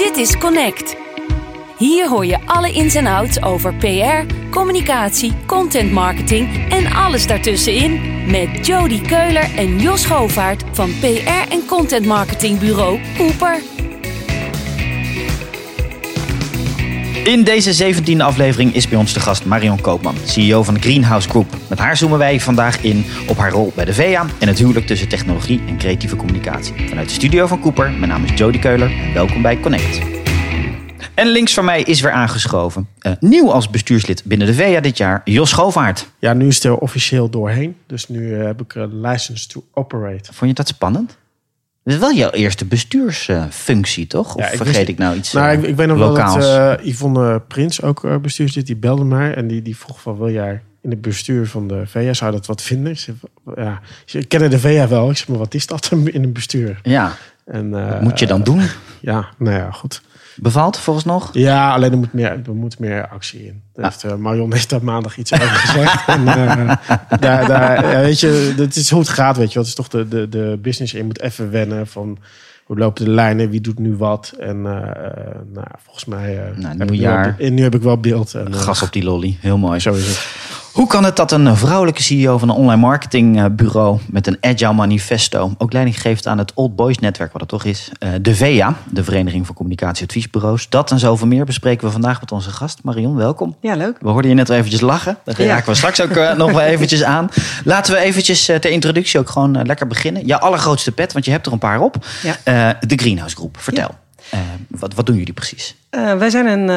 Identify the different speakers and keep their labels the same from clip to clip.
Speaker 1: Dit is Connect. Hier hoor je alle ins en outs over PR, communicatie, content marketing en alles daartussenin. Met Jody Keuler en Jos Govaert van PR en content marketingbureau Cooper.
Speaker 2: In deze 17e aflevering is bij ons de gast Marion Koopman, CEO van de Greenhouse Group. Met haar zoomen wij vandaag in op haar rol bij de VEA en het huwelijk tussen technologie en creatieve communicatie. Vanuit de studio van Cooper, mijn naam is Jody Keuler en welkom bij Connect. En links van mij is weer aangeschoven, uh, nieuw als bestuurslid binnen de VEA dit jaar, Jos Schovaert.
Speaker 3: Ja, nu is het er officieel doorheen. Dus nu uh, heb ik een license to operate.
Speaker 2: Vond je dat spannend? Is wel jouw eerste bestuursfunctie, toch? Of
Speaker 3: Ja, ik
Speaker 2: vergeet
Speaker 3: wist-
Speaker 2: ik nou iets
Speaker 3: Nou, ik,
Speaker 2: eh,
Speaker 3: ik weet nog wel dat eh, Yvonne Prins, ook uh, bestuurslid, die belde mij. En die, die vroeg van, wil jij in het bestuur van de VEA, zou dat wat vinden? Ik, zei, van, ja, ik ken de VEA wel. Ik zeg, maar wat is dat in een bestuur?
Speaker 2: Ja,
Speaker 3: En,
Speaker 2: wat moet je dan doen?
Speaker 3: Ja, nou ja, goed.
Speaker 2: Bevalt volgens nog?
Speaker 3: Ja, alleen er moet meer, er moet meer actie in. Daar heeft, eh, Marion heeft daar maandag iets over gezegd. en, eh, daar, daar, ja, weet je, dat is hoe het gaat, weet je. Het is toch de, de, de business. Je moet even wennen van hoe lopen de lijnen, wie doet nu wat. En eh, nou, volgens mij
Speaker 2: Nou,
Speaker 3: ik nu heb ik wel beeld. En,
Speaker 2: Gas op die lolly, heel mooi.
Speaker 3: Zo is het.
Speaker 2: Hoe kan het dat een vrouwelijke CEO van een online marketingbureau met een agile manifesto ook leiding geeft aan het Old Boys netwerk, wat het toch is, eh, de VEA, de Vereniging voor Communicatieadviesbureaus. Dat en zoveel meer bespreken we vandaag met onze gast Marion. Welkom.
Speaker 4: Ja, leuk.
Speaker 2: We hoorden je net al eventjes lachen. Daar
Speaker 4: Ja.
Speaker 2: raken we straks ook eh, nog wel eventjes aan. Laten we eventjes eh, ter introductie ook gewoon lekker beginnen. Jouw allergrootste pet, want je hebt er een paar op.
Speaker 4: Ja.
Speaker 2: De Greenhouse Groep. Vertel. Wat, wat doen jullie precies?
Speaker 4: Wij zijn een,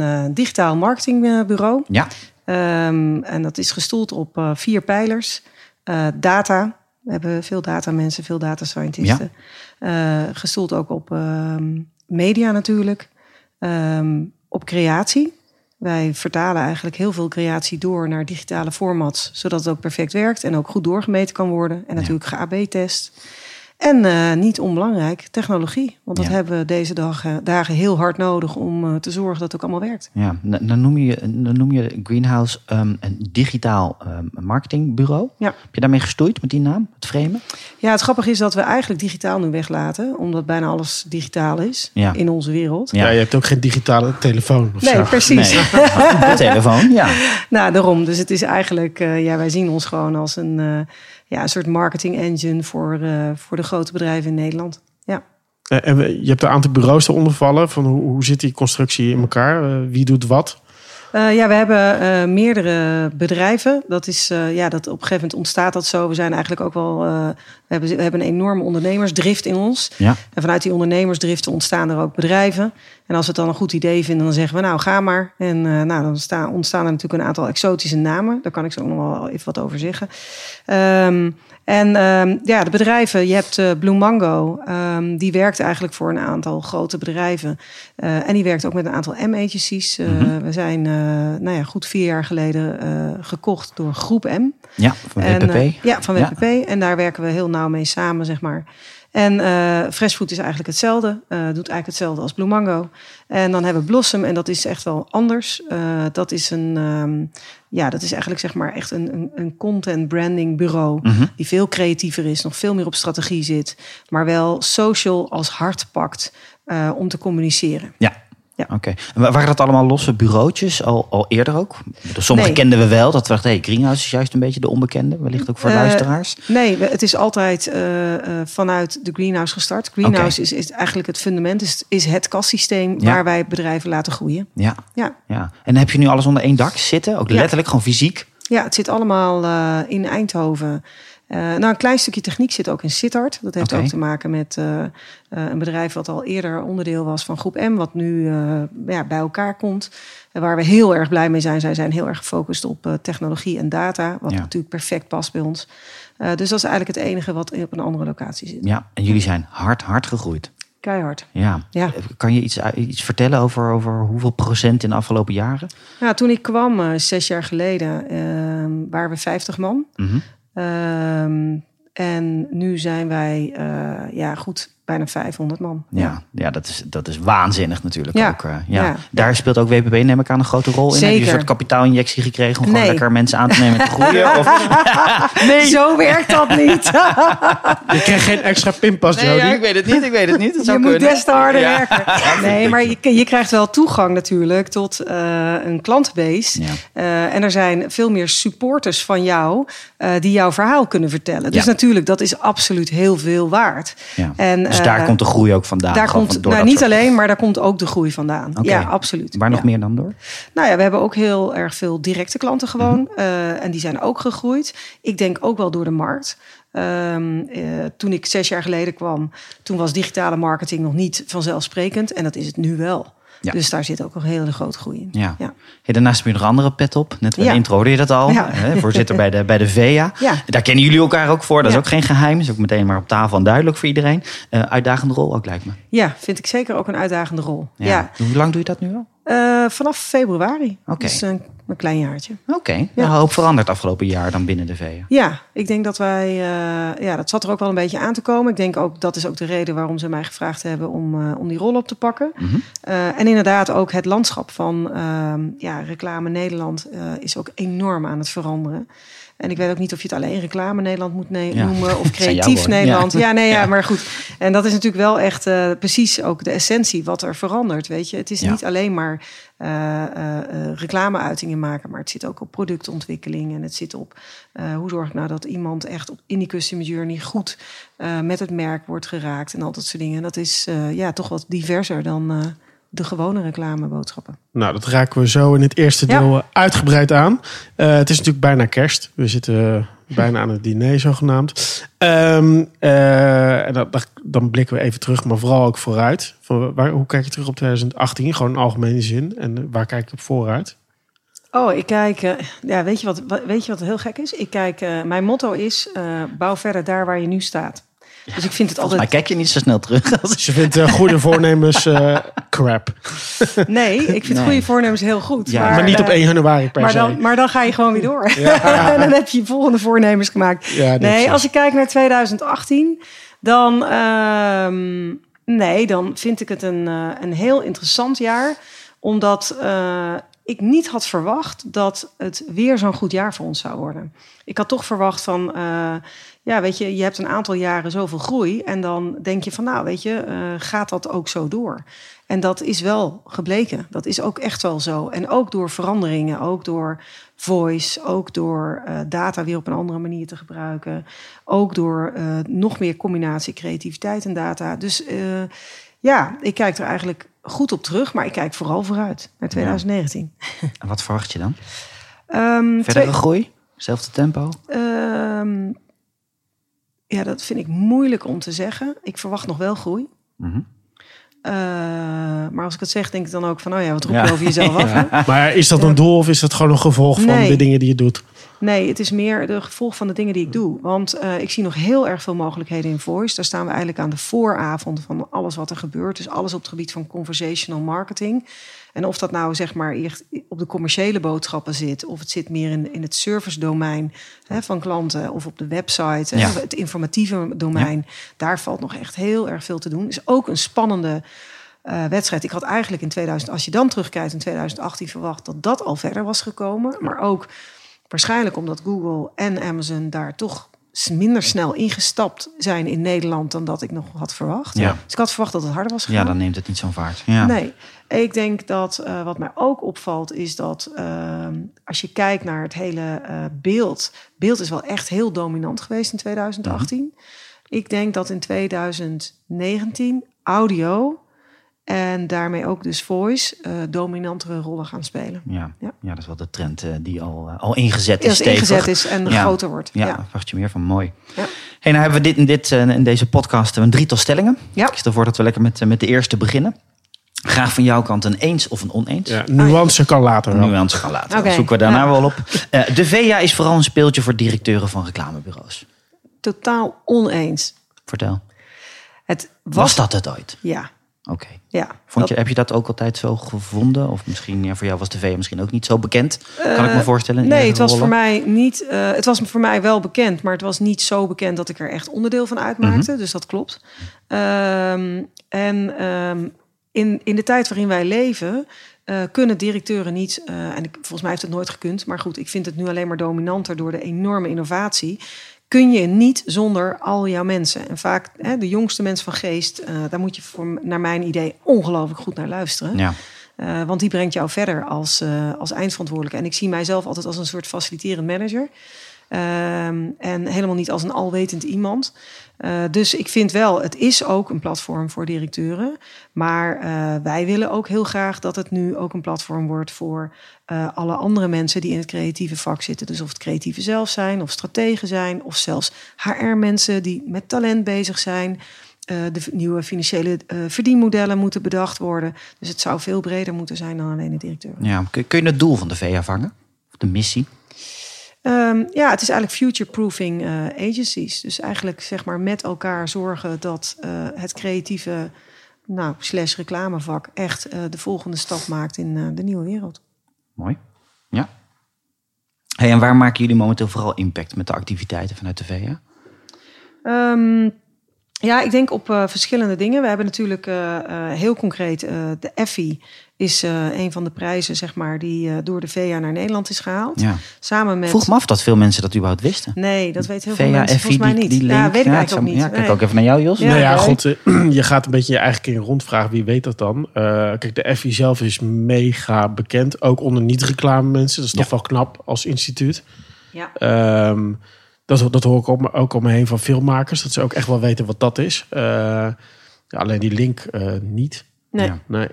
Speaker 4: een digitaal marketingbureau.
Speaker 2: Ja,
Speaker 4: Ehm, en dat is gestoeld op eh, vier pijlers. Eh, data. We hebben veel data mensen, veel data scientisten. Eh, gestoeld ook op ehm, media natuurlijk. Ehm, op creatie. Wij vertalen eigenlijk heel veel creatie door naar digitale formats, zodat het ook perfect werkt en ook goed doorgemeten kan worden. En natuurlijk ge-AB-test. En eh, niet onbelangrijk, technologie. Want dat
Speaker 2: Ja.
Speaker 4: hebben we deze dagen, dagen heel hard nodig om eh, te zorgen dat het ook allemaal werkt.
Speaker 2: Ja, dan noem je, dan noem je Greenhouse ehm, een digitaal ehm, marketingbureau.
Speaker 4: Ja.
Speaker 2: Heb je daarmee gestoeid met die naam, het framen?
Speaker 4: Ja, het grappige is dat we eigenlijk digitaal nu weglaten, omdat bijna alles digitaal is
Speaker 2: Ja.
Speaker 4: in onze wereld.
Speaker 2: Ja.
Speaker 3: Ja. je hebt ook geen digitale telefoon of
Speaker 4: Nee,
Speaker 3: zo.
Speaker 4: precies.
Speaker 2: Nee, de telefoon, ja.
Speaker 4: nou, daarom. Dus het is eigenlijk, eh, ja, wij zien ons gewoon als een, eh, ja, een soort marketing engine voor, eh, voor de grote bedrijven in Nederland. Ja.
Speaker 3: Eh, en je hebt een aantal bureaus eronder vallen. Van hoe, hoe zit die constructie in elkaar? Eh, wie doet wat?
Speaker 4: Eh, ja, we hebben eh, meerdere bedrijven. Dat is, eh, ja, dat op een gegeven moment ontstaat dat zo. We zijn eigenlijk ook wel, we, hebben, we hebben een enorme ondernemersdrift in ons.
Speaker 2: Ja,
Speaker 4: En vanuit die ondernemersdriften ontstaan er ook bedrijven. En als we het dan een goed idee vinden, dan zeggen we nou ga maar. En nou, dan sta, ontstaan er natuurlijk een aantal exotische namen. Daar kan ik zo ook nog wel even wat over zeggen. Ehm, en ehm, ja, de bedrijven, je hebt eh, Blue Mango. ehm, die werkt eigenlijk voor een aantal grote bedrijven. Eh, en die werkt ook met een aantal M-agencies. Eh, We zijn, eh, nou ja, goed vier jaar geleden eh, gekocht door Groep M.
Speaker 2: ja van
Speaker 4: En,
Speaker 2: WPP.
Speaker 4: eh, ja, van
Speaker 2: Ja.
Speaker 4: WPP. En daar werken we heel nauw mee samen, zeg maar. En eh Freshfood is eigenlijk hetzelfde. eh, doet eigenlijk hetzelfde als Blue Mango. En dan hebben we Blossom. En dat is echt wel anders. Eh, dat is een... ehm, ja, dat is eigenlijk zeg maar echt een, een, een content branding bureau.
Speaker 2: Mhm.
Speaker 4: Die veel creatiever is. Nog veel meer op strategie zit. Maar wel social als hart pakt. om te communiceren.
Speaker 2: Ja.
Speaker 4: Ja.
Speaker 2: Oké. En wa- Waren dat allemaal losse bureautjes al, al eerder ook? Sommige
Speaker 4: Nee.
Speaker 2: kenden we wel. Dat we dachten, hey, Greenhouse is juist een beetje de onbekende. Wellicht ook voor
Speaker 4: Eh,
Speaker 2: luisteraars.
Speaker 4: Nee, het is altijd eh, eh, vanuit de Greenhouse gestart. Greenhouse is, is eigenlijk het fundament, is, is het kassysteem
Speaker 2: Ja.
Speaker 4: waar wij bedrijven laten groeien.
Speaker 2: Ja,
Speaker 4: Ja.
Speaker 2: ja. En heb je nu alles onder één dak zitten? Ook
Speaker 4: Ja.
Speaker 2: letterlijk, gewoon fysiek?
Speaker 4: ja, het zit allemaal in Eindhoven. Eh, nou, een klein stukje techniek zit ook in Sittard. Dat heeft ook te maken met eh, eh, een bedrijf wat al eerder onderdeel was van groep M, wat nu ja, bij elkaar komt. En waar we heel erg blij mee zijn. Zij zijn heel erg gefocust op technologie en data, wat
Speaker 2: Ja.
Speaker 4: natuurlijk perfect past bij ons. Dus dat is eigenlijk het enige wat op een andere locatie zit.
Speaker 2: Ja. En jullie zijn hard, hard gegroeid.
Speaker 4: Keihard.
Speaker 2: Ja.
Speaker 4: Ja.
Speaker 2: Kan je iets, iets vertellen over, over hoeveel procent in de afgelopen jaren?
Speaker 4: Nou, toen ik kwam, zes jaar geleden, ehm, waren we 50 man.
Speaker 2: Mhm.
Speaker 4: Ehm, en nu zijn wij, eh, ja goed, bijna 500 man.
Speaker 2: Ja, ja dat, is, dat is waanzinnig natuurlijk
Speaker 4: Ja.
Speaker 2: ook. eh, ja.
Speaker 4: Ja.
Speaker 2: Daar speelt ook WPB neem ik aan een grote rol in. Heb je een soort kapitaalinjectie gekregen om gewoon lekker mensen aan te nemen en te groeien? Of,
Speaker 4: Nee, zo werkt dat niet.
Speaker 3: Je krijgt geen extra pinpas,
Speaker 2: nee, ja, ik weet het niet. Ik weet het niet. Het
Speaker 4: je
Speaker 2: zou
Speaker 4: moet
Speaker 2: kunnen.
Speaker 4: des te harder
Speaker 2: Ja.
Speaker 4: werken. Nee, maar je, je krijgt wel toegang natuurlijk tot eh, een klantenbase.
Speaker 2: Ja.
Speaker 4: Eh, en er zijn veel meer supporters van jou eh, die jouw verhaal kunnen vertellen. Dus
Speaker 2: Ja.
Speaker 4: natuurlijk, dat is absoluut heel veel waard.
Speaker 2: Ja.
Speaker 4: En,
Speaker 2: dus daar
Speaker 4: eh,
Speaker 2: komt de groei ook vandaan.
Speaker 4: Daar komt, nou, niet
Speaker 2: soort-
Speaker 4: alleen, maar daar komt ook de groei vandaan. Ja, absoluut.
Speaker 2: Waar nog meer dan door?
Speaker 4: Nou ja, we hebben ook heel erg veel directe klanten gewoon.
Speaker 2: Mhm.
Speaker 4: eh, en die zijn ook gegroeid. Ik denk ook wel door de markt. Ehm, eh, toen ik zes jaar geleden kwam, toen was digitale marketing nog niet vanzelfsprekend. En dat is het nu wel.
Speaker 2: Ja.
Speaker 4: Dus daar zit ook een hele grote groei in.
Speaker 2: Ja.
Speaker 4: Ja.
Speaker 2: Hey, daarnaast heb je nog een andere pet op. Net bij
Speaker 4: Ja.
Speaker 2: de intro hoorde je dat al. Hè, voorzitter bij de, bij de VEA. Daar kennen jullie elkaar ook voor. Dat is ook geen geheim. is ook meteen maar op tafel en duidelijk voor iedereen. Eh, uitdagende rol ook lijkt me.
Speaker 4: Ja, vind ik zeker ook een uitdagende rol. Ja.
Speaker 2: Hoe lang doe je dat nu al?
Speaker 4: Eh, vanaf februari.
Speaker 2: Oké.
Speaker 4: Dus een, een klein jaartje.
Speaker 2: Oké,
Speaker 4: Ja.
Speaker 2: ja. een hoop veranderd afgelopen jaar dan binnen de VEA.
Speaker 4: Ja, ik denk dat wij. eh, ja, dat zat er ook wel een beetje aan te komen. Ik denk ook dat is ook de reden waarom ze mij gevraagd hebben om, eh, om die rol op te pakken.
Speaker 2: Mhm.
Speaker 4: Eh, en inderdaad, ook het landschap van ehm, ja, reclame Nederland is ook enorm aan het veranderen. En ik weet ook niet of je het alleen reclame Nederland moet ne-
Speaker 2: Ja.
Speaker 4: noemen of creatief. Nederland.
Speaker 2: Ja.
Speaker 4: Ja, nee, ja, maar goed. En dat is natuurlijk wel echt eh, precies ook de essentie wat er verandert. Weet je, het is niet alleen maar eh, eh, reclameuitingen maken, maar het zit ook op productontwikkeling en het zit op hoe zorg ik nou dat iemand echt op, in die customer journey goed met het merk wordt geraakt en al dat soort dingen. Dat is ja toch wat diverser dan de gewone reclameboodschappen.
Speaker 3: Nou, dat raken we zo in het eerste deel eh, uitgebreid aan. Eh, het is natuurlijk bijna kerst. We zitten eh, bijna aan het diner, zogenaamd. Ehm, eh, en dan, blikken we even terug, maar vooral ook vooruit. Van waar, hoe kijk je terug op 2018? Gewoon in algemene zin. En waar kijk je op vooruit?
Speaker 4: Oh, ik kijk. ja, weet je wat, weet je wat heel gek is? Ik kijk. eh, mijn motto is: eh, bouw verder daar waar je nu staat. Dus ik vind het
Speaker 2: Maar
Speaker 4: altijd.
Speaker 2: kijk je niet zo snel terug. Als...
Speaker 3: Dus je vindt goede voornemens eh, crap.
Speaker 4: Nee, ik vind
Speaker 2: Nee.
Speaker 4: goede voornemens heel goed.
Speaker 2: Ja,
Speaker 3: Maar niet op
Speaker 4: eh,
Speaker 3: 1 januari per
Speaker 4: Maar
Speaker 3: se.
Speaker 4: dan, maar dan ga je gewoon weer door. en dan heb je volgende voornemens gemaakt.
Speaker 3: Ja,
Speaker 4: nee, als ik kijk naar 2018, dan, ehm, nee, dan vind ik het een, eh, een heel interessant jaar. Omdat eh, ik niet had verwacht dat het weer zo'n goed jaar voor ons zou worden. Ik had toch verwacht van, eh, ja, weet je, je hebt een aantal jaren zoveel groei. En dan denk je van, nou, weet je, eh, gaat dat ook zo door? En dat is wel gebleken. Dat is ook echt wel zo. En ook door veranderingen, ook door voice, ook door eh, data weer op een andere manier te gebruiken. Ook door eh, nog meer combinatie creativiteit en data. Dus eh, ja, ik kijk er eigenlijk goed op terug, maar ik kijk vooral vooruit naar 2019.
Speaker 2: En wat verwacht je dan?
Speaker 4: Ehm,
Speaker 2: Verdere
Speaker 4: twee-
Speaker 2: groei? Zelfde tempo?
Speaker 4: Ehm, ja, dat vind ik moeilijk om te zeggen. Ik verwacht nog wel groei.
Speaker 2: Mhm.
Speaker 4: Eh, maar als ik het zeg, denk ik dan ook van, oh ja, wat roep je
Speaker 2: Ja.
Speaker 4: over jezelf af?
Speaker 3: Maar is dat een doel of is dat gewoon een gevolg van
Speaker 4: Nee.
Speaker 3: de dingen die je doet?
Speaker 4: Nee, het is meer de gevolg van de dingen die ik doe. Want eh, ik zie nog heel erg veel mogelijkheden in voice. Daar staan we eigenlijk aan de vooravond van alles wat er gebeurt. Dus alles op het gebied van conversational marketing. En of dat nou zeg maar echt op de commerciële boodschappen zit, of het zit meer in, in het service domein hè, van klanten, of op de website, hè, het informatieve domein. Daar valt nog echt heel erg veel te doen. Is ook een spannende eh, wedstrijd. Ik had eigenlijk in 2000, als je dan terugkijkt in 2018, verwacht dat dat al verder was gekomen. Maar ook waarschijnlijk omdat Google en Amazon daar toch minder snel ingestapt zijn in Nederland dan dat ik nog had verwacht.
Speaker 2: Ja.
Speaker 4: Dus ik had verwacht dat het harder was gegaan.
Speaker 2: Ja, dan neemt het niet zo'n vaart. Ja.
Speaker 4: Nee, ik denk dat eh, wat mij ook opvalt is dat ehm, als je kijkt naar het hele eh, beeld, beeld is wel echt heel dominant geweest in 2018. Ik denk dat in 2019 audio en daarmee ook dus voice eh, dominantere rollen gaan spelen.
Speaker 2: Ja.
Speaker 4: Ja.
Speaker 2: Ja. dat is wel de trend eh, die al, eh, al ingezet is.
Speaker 4: Ingezet is en
Speaker 2: Ja.
Speaker 4: groter wordt.
Speaker 2: Ja,
Speaker 4: Ja.
Speaker 2: verwacht je meer van. Mooi.
Speaker 4: Ja.
Speaker 2: Hey, nou hebben we dit, in, dit, eh, in deze podcast een drietal stellingen.
Speaker 4: Ja.
Speaker 2: Ik stel voor dat we lekker met, met de eerste beginnen. Graag van jouw kant een eens of een oneens.
Speaker 3: Ja, nuance kan later wel.
Speaker 2: Nuance gaan laten.
Speaker 4: Oké.
Speaker 2: Dat zoeken we daarna
Speaker 4: Ja.
Speaker 2: wel op. Eh, de VEA is vooral een speeltje voor directeuren van reclamebureaus.
Speaker 4: Totaal oneens.
Speaker 2: Vertel.
Speaker 4: Het was,
Speaker 2: Was dat het ooit?
Speaker 4: Ja,
Speaker 2: Oké.
Speaker 4: Ja,
Speaker 2: Vond je,
Speaker 4: dat-
Speaker 2: heb je dat ook altijd zo gevonden? Of misschien, ja, voor jou was de VA misschien ook niet zo bekend. kan ik me
Speaker 4: Eh,
Speaker 2: voorstellen.
Speaker 4: Nee, het was voor mij niet. eh, het was voor mij wel bekend, maar het was niet zo bekend dat ik er echt onderdeel van uitmaakte.
Speaker 2: Mhm.
Speaker 4: Dus dat klopt. Ehm, en ehm, in, in de tijd waarin wij leven. eh, kunnen directeuren niet, en ik, volgens mij heeft het nooit gekund, maar goed, ik vind het nu alleen maar dominanter door de enorme innovatie. Kun je niet zonder al jouw mensen. En vaak hè, de jongste mensen van geest, eh, daar moet je voor, naar mijn idee ongelooflijk goed naar luisteren.
Speaker 2: Ja,
Speaker 4: Eh, want die brengt jou verder als, eh, als eindverantwoordelijke. En ik zie mijzelf altijd als een soort faciliterend manager. Ehm, en helemaal niet als een alwetend iemand. Eh, dus ik vind wel, het is ook een platform voor directeuren. Maar eh, wij willen ook heel graag dat het nu ook een platform wordt voor eh, alle andere mensen die in het creatieve vak zitten. Dus of het creatieve zelf zijn, of strategen zijn, of zelfs HR-mensen die met talent bezig zijn. De nieuwe financiële verdienmodellen moeten bedacht worden. Dus het zou veel breder moeten zijn dan alleen de directeur.
Speaker 2: ja. Kun, je het doel van de VA vangen? Of de missie?
Speaker 4: Ehm, ja, het is eigenlijk future-proofing eh, agencies. Dus eigenlijk zeg maar met elkaar zorgen dat eh, het creatieve nou, slash reclamevak echt eh, de volgende stap maakt in de nieuwe wereld.
Speaker 2: Mooi. Ja. Hey, en waar maken jullie momenteel vooral impact met de activiteiten vanuit de VA?
Speaker 4: Ehm, ja, ik denk op eh, verschillende dingen. We hebben natuurlijk eh, eh, heel concreet eh, de Effie is eh, een van de prijzen zeg maar die eh, door de VA naar Nederland is gehaald.
Speaker 2: Ja.
Speaker 4: Samen met
Speaker 2: Vroeg me af dat veel mensen dat überhaupt wisten.
Speaker 4: Nee, dat weet heel veel mensen volgens mij
Speaker 2: die,
Speaker 4: niet.
Speaker 2: die link.
Speaker 4: ja, weet ik
Speaker 2: Ja,
Speaker 4: eigenlijk ook niet.
Speaker 2: Ja, kijk
Speaker 4: Nee.
Speaker 2: ook even naar jou, Jos.
Speaker 4: Ja.
Speaker 3: nou ja, goed. je gaat een beetje je eigen keer een rondvragen. Wie weet dat dan? Eh, kijk, de FI zelf is mega bekend. Ook onder niet-reclame mensen. Dat is toch wel knap als instituut.
Speaker 4: Ja.
Speaker 3: Ehm, dat, dat hoor ik om, ook om me heen van filmmakers. Dat ze ook echt wel weten wat dat is. Eh, ja, alleen die link eh, niet.
Speaker 4: Nee.
Speaker 2: Ja.
Speaker 3: Nee.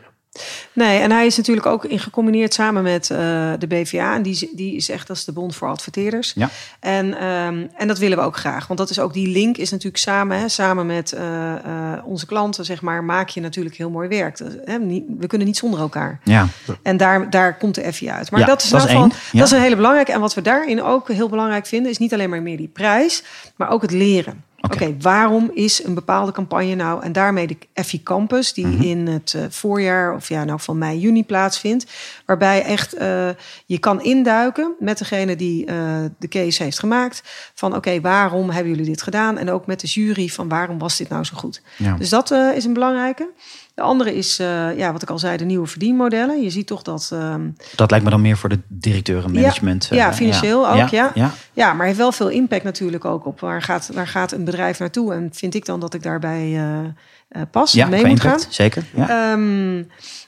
Speaker 4: Nee, en hij is natuurlijk ook in gecombineerd samen met eh, de BVA. En die, is- die is echt, dat is de Bond voor Adverteerders.
Speaker 2: Ja.
Speaker 4: En, ehm, en dat willen we ook graag. Want dat is ook die link is natuurlijk samen, hè, samen met eh, eh, onze klanten, zeg maar, maak je natuurlijk heel mooi werk. Dat, hè, niet- we kunnen niet zonder elkaar.
Speaker 2: Ja.
Speaker 4: En daar, daar komt de FI uit. Maar
Speaker 2: Ja,
Speaker 4: dat is,
Speaker 2: dat is. Ja.
Speaker 4: dat is een hele belangrijke. En wat we daarin ook heel belangrijk vinden, is niet alleen maar meer die prijs, maar ook het leren. Oké, waarom is een bepaalde campagne nou... en daarmee de FI Campus, die
Speaker 2: Mhm.
Speaker 4: in het eh, voorjaar... of ja, nou van mei, juni plaatsvindt... waarbij echt eh, je kan induiken met degene die eh, de case heeft gemaakt... van oké, waarom hebben jullie dit gedaan? En ook met de jury van waarom was dit nou zo goed?
Speaker 2: Ja.
Speaker 4: Dus dat is een belangrijke. De andere is, eh, ja, wat ik al zei, de nieuwe verdienmodellen. Je ziet toch dat... ehm,
Speaker 2: Dat lijkt me dan meer voor de directeuren, management.
Speaker 4: ja,
Speaker 2: eh,
Speaker 4: financieel ook, ja.
Speaker 2: ja.
Speaker 4: Ja, maar heeft wel veel impact natuurlijk ook op waar gaat, waar gaat een bedrijf naartoe. En vind ik dan dat ik daarbij eh, eh, pas,
Speaker 2: Ja,
Speaker 4: mee moet
Speaker 2: impact,
Speaker 4: gaan.
Speaker 2: zeker. Ja.
Speaker 4: Ehm,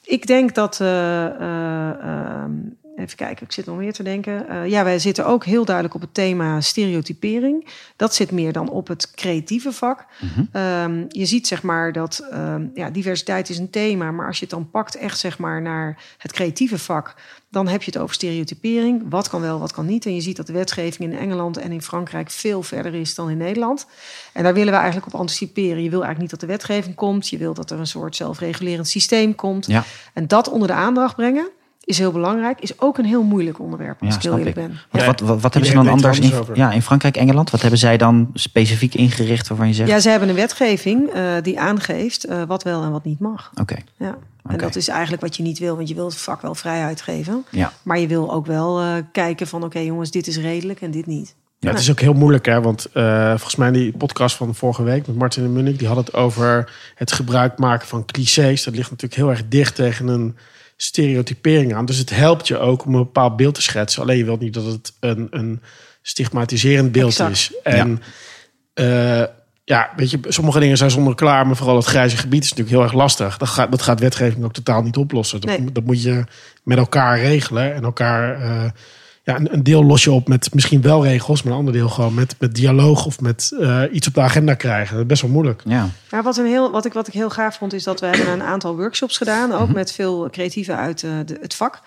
Speaker 4: ik denk dat. eh, eh, ehm, even kijken, ik zit nog meer te denken. Eh, ja, wij zitten ook heel duidelijk op het thema stereotypering. Dat zit meer dan op het creatieve vak.
Speaker 2: Mhm.
Speaker 4: Ehm, je ziet zeg maar dat ehm, ja, diversiteit is een thema, maar als je het dan pakt echt zeg maar naar het creatieve vak, dan heb je het over stereotypering. Wat kan wel, wat kan niet. En je ziet dat de wetgeving in Engeland en in Frankrijk veel verder is dan in Nederland. En daar willen we eigenlijk op anticiperen. Je wil eigenlijk niet dat de wetgeving komt. Je wil dat er een soort zelfregulerend systeem komt.
Speaker 2: Ja.
Speaker 4: En dat onder de aandacht brengen is heel belangrijk. Is ook een heel moeilijk onderwerp, als
Speaker 2: Ja,
Speaker 4: ik heel eerlijk
Speaker 2: ik.
Speaker 4: ben.
Speaker 2: Wat,
Speaker 3: Ja.
Speaker 2: wat, wat, wat hebben ze dan
Speaker 3: er
Speaker 2: anders in, ja, in Frankrijk, Engeland? Wat hebben zij dan specifiek ingericht waarvan je zegt...
Speaker 4: Ja, ze hebben een wetgeving eh, die aangeeft eh, wat wel en wat niet mag.
Speaker 2: Oké,
Speaker 4: Ja. En dat is eigenlijk wat je niet wil, want je wil het vak wel vrijheid geven.
Speaker 2: ja.
Speaker 4: Maar je wil ook wel eh, kijken van oké jongens, dit is redelijk en dit niet.
Speaker 3: Ja, het is ook heel moeilijk, hè? Want eh, volgens mij die podcast van vorige week met Martin en Munnik, die had het over het gebruik maken van clichés. Dat ligt natuurlijk heel erg dicht tegen een stereotypering aan. Dus het helpt je ook om een bepaald beeld te schetsen. Alleen je wilt niet dat het een, een stigmatiserend beeld
Speaker 4: Exact.
Speaker 3: is. En ja. ja, weet je, sommige dingen zijn zonder klaar, maar vooral het grijze gebied is natuurlijk heel erg lastig. Dat gaat, dat gaat wetgeving ook totaal niet oplossen. Dat,
Speaker 4: Nee.
Speaker 3: dat moet je met elkaar regelen en elkaar. eh, ja, een, een deel los je op met misschien wel regels, maar een ander deel gewoon met, met dialoog of met eh, iets op de agenda krijgen. Dat is best wel moeilijk.
Speaker 2: ja.
Speaker 4: Maar wat, een heel, wat, ik, wat ik heel gaaf vond, is dat we hebben een aantal workshops gedaan. Ook met veel creatieven uit eh, de, het vak.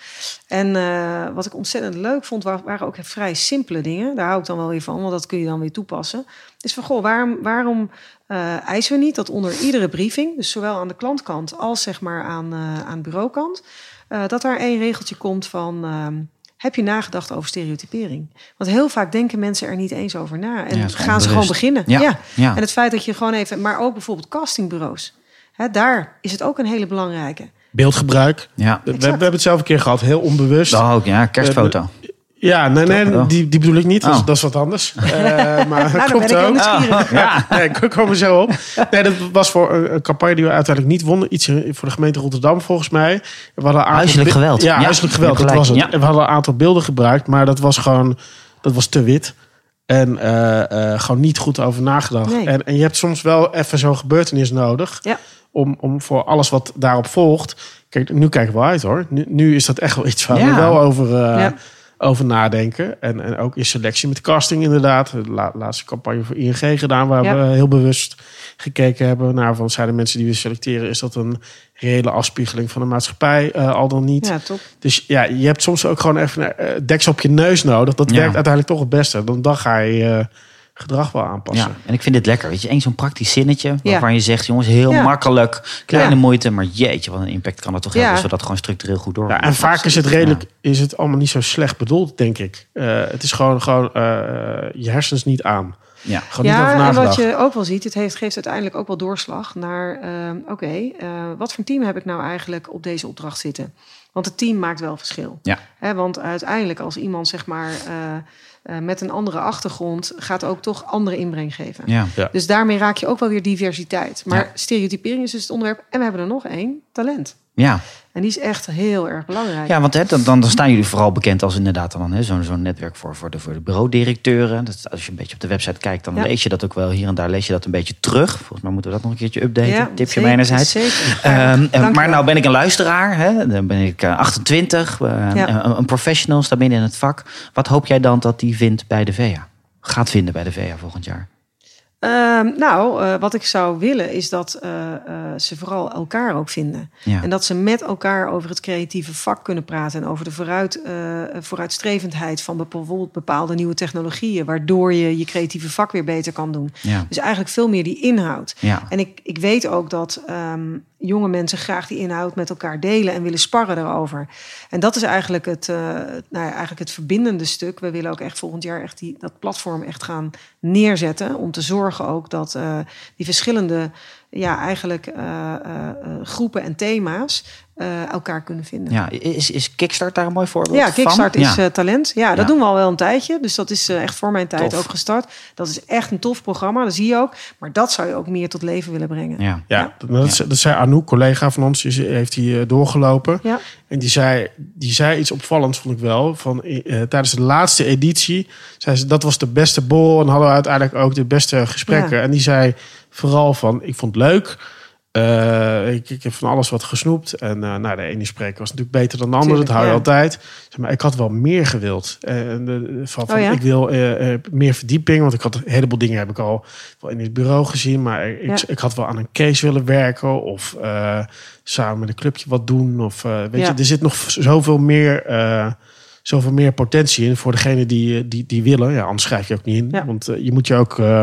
Speaker 4: En eh, wat ik ontzettend leuk vond, wa- waren ook vrij simpele dingen. Daar hou ik dan wel weer van, want dat kun je dan weer toepassen. Dus van, goh, waarom, waarom eh, eisen we niet dat onder iedere briefing... dus zowel aan de klantkant als zeg maar aan, eh, aan bureaukant... eh, dat daar één regeltje komt van... heb je nagedacht over stereotypering? Want heel vaak denken mensen er niet eens over na. En
Speaker 2: Ja,
Speaker 4: gaan ze gewoon beginnen.
Speaker 2: Ja,
Speaker 4: ja.
Speaker 2: ja.
Speaker 4: En het feit dat je gewoon even, maar ook bijvoorbeeld castingbureaus. Hè, daar is het ook een hele belangrijke.
Speaker 3: Beeldgebruik.
Speaker 2: Ja.
Speaker 3: We, we hebben het zelf een keer gehad, heel onbewust.
Speaker 2: Dat ook, ja. Kerstfoto.
Speaker 3: Ja, nee, nee die, die bedoel ik niet. Dat, is,
Speaker 2: Oh.
Speaker 3: dat is wat anders. Eh, maar
Speaker 4: Nou,
Speaker 3: klopt ook.
Speaker 4: nieuwsgierig.
Speaker 3: Ja, nee, ik kom er zo op. Nee, dat was voor een, campagne die we uiteindelijk niet wonnen. Iets voor de gemeente Rotterdam volgens mij. We hadden een
Speaker 2: Huiselijk geweld.
Speaker 3: Ja,
Speaker 2: Ja,
Speaker 3: huiselijk geweld. Dat was het.
Speaker 2: Ja.
Speaker 3: En we hadden een aantal beelden gebruikt, maar dat was gewoon dat was te wit. En eh, eh, gewoon niet goed over nagedacht.
Speaker 4: Nee.
Speaker 3: En, en je hebt soms wel even zo'n gebeurtenis nodig.
Speaker 4: Ja.
Speaker 3: Om, om voor alles wat daarop volgt. Kijk, nu kijken we uit hoor. Nu, nu is dat echt wel iets waar we wel over. Over nadenken. En, en ook in selectie met casting inderdaad. De la- laatste campagne voor ING gedaan. Waar
Speaker 4: Ja.
Speaker 3: we heel bewust gekeken hebben naar van zijn de mensen die we selecteren. Is dat een reële afspiegeling van de maatschappij eh, al dan niet?
Speaker 4: Ja, top.
Speaker 3: Dus ja, je hebt soms ook gewoon even een deksel op je neus nodig. Dat
Speaker 2: Ja.
Speaker 3: werkt uiteindelijk toch het beste. Dan, dan ga je je gedrag wel aanpassen.
Speaker 2: Ja, en ik vind dit lekker. Weet je, één zo'n praktisch zinnetje
Speaker 4: Ja.
Speaker 2: waarvan je zegt, jongens, heel
Speaker 4: Ja.
Speaker 2: makkelijk, kleine
Speaker 4: Ja.
Speaker 2: moeite, maar jeetje, wat een impact kan dat toch
Speaker 4: Ja.
Speaker 2: hebben, zodat gewoon structureel goed door.
Speaker 3: Ja, en vaak is het redelijk, is het allemaal niet zo slecht bedoeld, denk ik. Eh, het is gewoon, gewoon eh, je hersens niet aan.
Speaker 2: Ja.
Speaker 3: Gewoon niet over
Speaker 4: Ja, en wat je ook wel ziet, het heeft, geeft uiteindelijk ook wel doorslag naar, ehm, oké, eh, wat voor team heb ik nou eigenlijk op deze opdracht zitten? Want het team maakt wel verschil.
Speaker 2: Ja.
Speaker 4: Hè, want uiteindelijk als iemand zeg maar eh, met een andere achtergrond gaat ook toch andere inbreng geven.
Speaker 2: Ja.
Speaker 3: Ja.
Speaker 4: Dus daarmee raak je ook wel weer diversiteit. Maar
Speaker 2: Ja.
Speaker 4: stereotypering is dus het onderwerp. En we hebben er nog één, talent.
Speaker 2: Ja.
Speaker 4: En die is echt heel erg belangrijk.
Speaker 2: ja, want hè, dan, dan, staan jullie vooral bekend als inderdaad dan, zo'n zo'n netwerk voor, voor, de, voor de bureaudirecteuren. Dat, als je een beetje op de website kijkt, dan
Speaker 4: Ja.
Speaker 2: lees je dat ook wel. Hier en daar lees je dat een beetje terug. Volgens mij moeten we dat nog een keertje updaten.
Speaker 4: Ja,
Speaker 2: Tipje
Speaker 4: zeker,
Speaker 2: mijnerzijds.
Speaker 4: Je
Speaker 2: maar nou ben ik een luisteraar, hè? dan ben ik eh, 28, eh,
Speaker 4: Ja.
Speaker 2: een, een professional, sta binnen in het vak. Wat hoop jij dan dat die vindt bij de VEA? Gaat vinden bij de VEA volgend jaar?
Speaker 4: Ehm, nou, eh, wat ik zou willen is dat eh, eh, ze vooral elkaar ook vinden.
Speaker 2: Ja.
Speaker 4: En dat ze met elkaar over het creatieve vak kunnen praten. En over de vooruit, vooruitstrevendheid van bijvoorbeeld bepaalde nieuwe technologieën. Waardoor je je creatieve vak weer beter kan doen.
Speaker 2: Ja.
Speaker 4: Dus eigenlijk veel meer die inhoud.
Speaker 2: Ja.
Speaker 4: En ik, ik weet ook dat ehm, jonge mensen graag die inhoud met elkaar delen en willen sparren erover. En dat is eigenlijk het, eh, nou ja, eigenlijk het verbindende stuk. We willen ook echt volgend jaar echt die, dat platform echt gaan neerzetten. Om te zorgen ook dat eh, die verschillende ja, eigenlijk eh, eh, eh, groepen en thema's eh, elkaar kunnen vinden.
Speaker 2: Ja, is, is Kickstart daar een mooi voorbeeld
Speaker 4: Ja,
Speaker 2: van?
Speaker 4: Kickstart is
Speaker 2: Ja.
Speaker 4: eh, talent. Ja, dat
Speaker 2: Ja.
Speaker 4: doen we al wel een tijdje. Dus dat is echt voor mijn tijd
Speaker 2: Tof.
Speaker 4: ook gestart. Dat is echt een tof programma, dat zie je ook. Maar dat zou je ook meer tot leven willen brengen.
Speaker 2: ja.
Speaker 3: Ja, dat, dat, dat zei Anouk, collega van ons, die heeft hij eh, doorgelopen.
Speaker 4: Ja.
Speaker 3: En die zei, die zei iets opvallends, vond ik wel. Van, eh, tijdens de laatste editie, zei ze, dat was de beste bol. En hadden we uiteindelijk ook de beste gesprekken.
Speaker 4: Ja.
Speaker 3: En die zei vooral van, ik vond het leuk. Eh, ik, ik heb van alles wat gesnoept. En eh nou, de ene spreker was natuurlijk beter dan de andere.
Speaker 4: Tuurlijk,
Speaker 3: dat hou je
Speaker 4: ja.
Speaker 3: altijd. Zeg maar ik had wel meer gewild. De, van,
Speaker 4: Oh ja?
Speaker 3: Ik wil eh, eh, meer verdieping. Want ik had een heleboel dingen heb ik al wel in het bureau gezien. Maar ik,
Speaker 4: Ja.
Speaker 3: ik had wel aan een case willen werken. Of eh, samen met een clubje wat doen. Of eh, weet je, er zit nog zoveel meer, eh, zoveel meer potentie in voor degene die, eh, die, die willen. Ja, anders schrijf je ook niet in.
Speaker 4: Ja.
Speaker 3: Want eh, je moet je ook, eh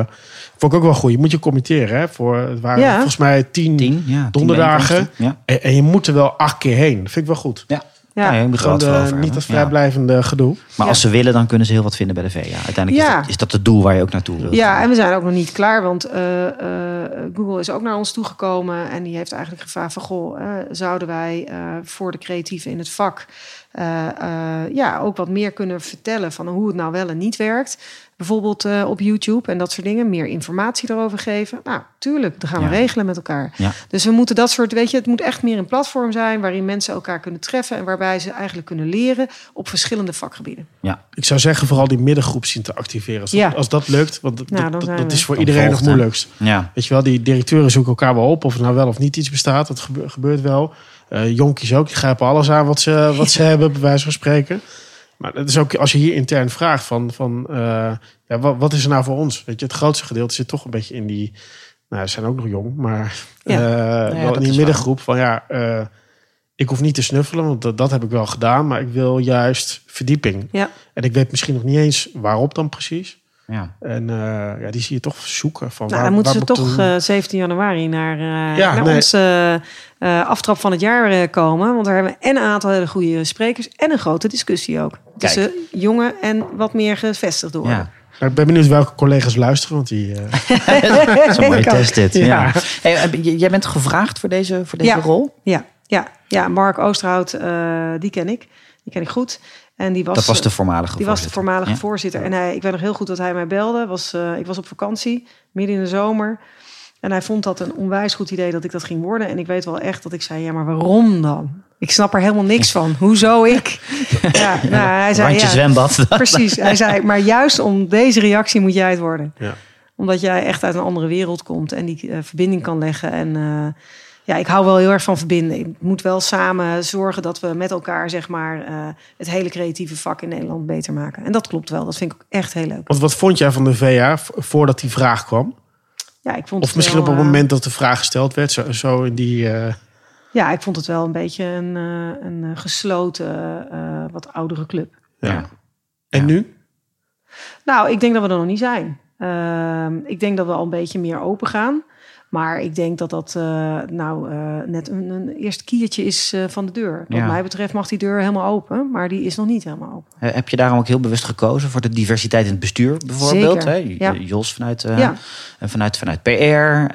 Speaker 3: vond ik ook wel goed, je moet je committeren. Hè, voor, het waren
Speaker 4: Ja.
Speaker 3: volgens mij tien,
Speaker 2: Tien, ja,
Speaker 3: donderdagen. En, en je moet er wel acht keer heen. Dat vind ik wel goed.
Speaker 2: Ja.
Speaker 4: Ja.
Speaker 2: Ja,
Speaker 3: de-
Speaker 2: over
Speaker 3: niet
Speaker 2: Ja.
Speaker 3: vrijblijvende gedoe.
Speaker 2: Maar
Speaker 4: Ja.
Speaker 2: als ze willen, dan kunnen ze heel wat vinden bij de VEA. Uiteindelijk
Speaker 4: Ja.
Speaker 2: is, dat, is dat het doel waar je ook naartoe wilt.
Speaker 4: Ja, en we zijn ook nog niet klaar, want eh, eh, Google is ook naar ons toegekomen en die heeft eigenlijk gevraagd van goh, eh, zouden wij eh, voor de creatieven in het vak eh, eh, ja, ook wat meer kunnen vertellen van hoe het nou wel en niet werkt. Bijvoorbeeld eh, op YouTube en dat soort dingen, meer informatie erover geven. Nou, tuurlijk, dat gaan we
Speaker 2: Ja.
Speaker 4: regelen met elkaar.
Speaker 2: Ja.
Speaker 4: Dus we moeten dat soort, weet je, het moet echt meer een platform zijn waarin mensen elkaar kunnen treffen en waarbij ze eigenlijk kunnen leren op verschillende vakgebieden.
Speaker 2: Ja.
Speaker 3: Ik zou zeggen, vooral die middengroep zien te activeren. Als,
Speaker 4: Ja.
Speaker 3: dat, als dat lukt, want dat,
Speaker 4: Nou,
Speaker 3: dat- is voor
Speaker 2: Dan
Speaker 3: iedereen nog moeilijkst.
Speaker 2: Ja.
Speaker 3: Weet je wel, die directeuren zoeken elkaar wel op of er nou wel of niet iets bestaat. Dat gebe- gebeurt wel. Eh jonkies ook, die grijpen alles aan wat ze, wat ze hebben, bij wijze van spreken. Maar het is ook als je hier intern vraagt van, van eh, ja, wat, wat is er nou voor ons? Weet je, het grootste gedeelte zit toch een beetje in die, nou, ze zijn ook nog jong, maar
Speaker 4: Ja.
Speaker 2: dat
Speaker 3: wel in die middengroep van ja, ik hoef niet te snuffelen, want dat, dat heb ik wel gedaan, maar ik wil juist verdieping.
Speaker 4: Ja.
Speaker 3: En ik weet misschien nog niet eens waarop dan precies.
Speaker 2: Ja.
Speaker 3: En eh, ja, die zie je toch zoeken. Van
Speaker 4: Nou,
Speaker 3: waar,
Speaker 4: dan moeten ze toch
Speaker 3: doen?
Speaker 4: eh 17 januari naar, eh,
Speaker 3: Ja,
Speaker 4: naar
Speaker 3: nee.
Speaker 4: onze eh, aftrap van het jaar eh, komen. Want daar hebben we en een aantal hele goede sprekers en een grote discussie ook. Tussen jonge en wat meer gevestigd door.
Speaker 2: Ja.
Speaker 3: Nou, ik ben benieuwd welke collega's luisteren, want die... eh,
Speaker 4: Ik ook.
Speaker 2: test dit. Ja.
Speaker 3: Ja.
Speaker 2: Hey, jij bent gevraagd voor deze, voor deze
Speaker 4: Ja.
Speaker 2: rol?
Speaker 4: Ja, ja, ja. Mark Oosterhout, eh, die ken ik. Die ken ik goed. En die was,
Speaker 2: Dat was de
Speaker 4: eh,
Speaker 2: voormalige
Speaker 4: Die was de
Speaker 2: voorzitter.
Speaker 4: voormalige
Speaker 2: Ja.
Speaker 4: voorzitter. En hij, ik weet nog heel goed dat hij mij belde. Was, eh, ik was op vakantie, midden in de zomer. En hij vond dat een onwijs goed idee dat ik dat ging worden. En ik weet wel echt dat ik zei, ja, maar waarom dan? Ik snap er helemaal niks van. Hoezo ik? Ja, nou, hij zei,
Speaker 2: Randje
Speaker 4: ja,
Speaker 2: zwembad.
Speaker 4: precies. Hij zei, maar juist om deze reactie moet jij het worden.
Speaker 3: Ja.
Speaker 4: Omdat jij echt uit een andere wereld komt en die eh, verbinding kan leggen. En eh, ja, ik hou wel heel erg van verbinden. Ik moet wel samen zorgen dat we met elkaar, zeg maar, eh, het hele creatieve vak in Nederland beter maken. En dat klopt wel. Dat vind ik ook echt heel leuk.
Speaker 3: Want wat vond jij van de VA voordat die vraag kwam?
Speaker 4: Ja, ik vond
Speaker 3: Of
Speaker 4: het
Speaker 3: misschien
Speaker 4: wel,
Speaker 3: op het
Speaker 4: eh,
Speaker 3: moment dat de vraag gesteld werd, zo, zo in die... eh,
Speaker 4: Ja, ik vond het wel een beetje een, eh, een eh, gesloten, eh, wat oudere club.
Speaker 3: ja.
Speaker 2: Ja.
Speaker 3: En
Speaker 2: Ja.
Speaker 3: nu?
Speaker 4: Nou, ik denk dat we er nog niet zijn. Ehm, ik denk dat we al een beetje meer open gaan. Maar ik denk dat dat eh, nou eh, net een, een eerste kiertje is eh, van de deur. Wat
Speaker 2: Ja.
Speaker 4: mij betreft mag die deur helemaal open, maar die is nog niet helemaal open.
Speaker 2: Heb je daarom ook heel bewust gekozen voor de diversiteit in het bestuur bijvoorbeeld?
Speaker 4: Zeker,
Speaker 2: Hè?
Speaker 4: ja.
Speaker 2: Jos vanuit,
Speaker 4: Ja.
Speaker 2: vanuit, vanuit PR.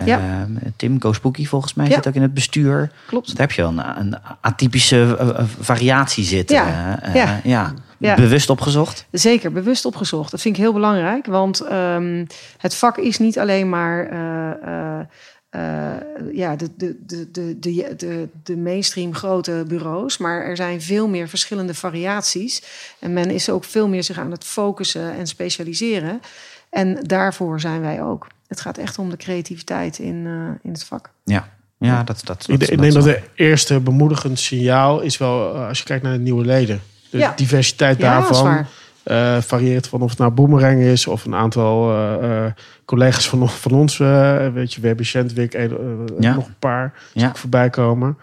Speaker 4: Ja.
Speaker 2: Tim Goospooky volgens mij
Speaker 4: Ja.
Speaker 2: zit ook in het bestuur.
Speaker 4: Klopt.
Speaker 2: daar heb je wel een, een atypische variatie zitten.
Speaker 4: Ja. Ja.
Speaker 2: Bewust opgezocht.
Speaker 4: Zeker, bewust opgezocht. Dat vind ik heel belangrijk, want ehm, het vak is niet alleen maar eh, eh, eh, ja, de, de, de, de, de, de, de mainstream grote bureaus, maar er zijn veel meer verschillende variaties. En men is ook veel meer zich aan het focussen en specialiseren. En daarvoor zijn wij ook. Het gaat echt om de creativiteit in, eh, in het vak.
Speaker 2: Ja, ja dat, dat,
Speaker 3: Ik, ik denk dat het eerste bemoedigend signaal is wel als je kijkt naar de nieuwe leden. De
Speaker 4: Ja.
Speaker 3: diversiteit daarvan eh, varieert van of het nou Boomerang is of een aantal eh, eh, collega's van, van ons. eh, weet je, we hebben Shentwik, eh,
Speaker 2: Ja.
Speaker 3: nog een paar die voorbij komen.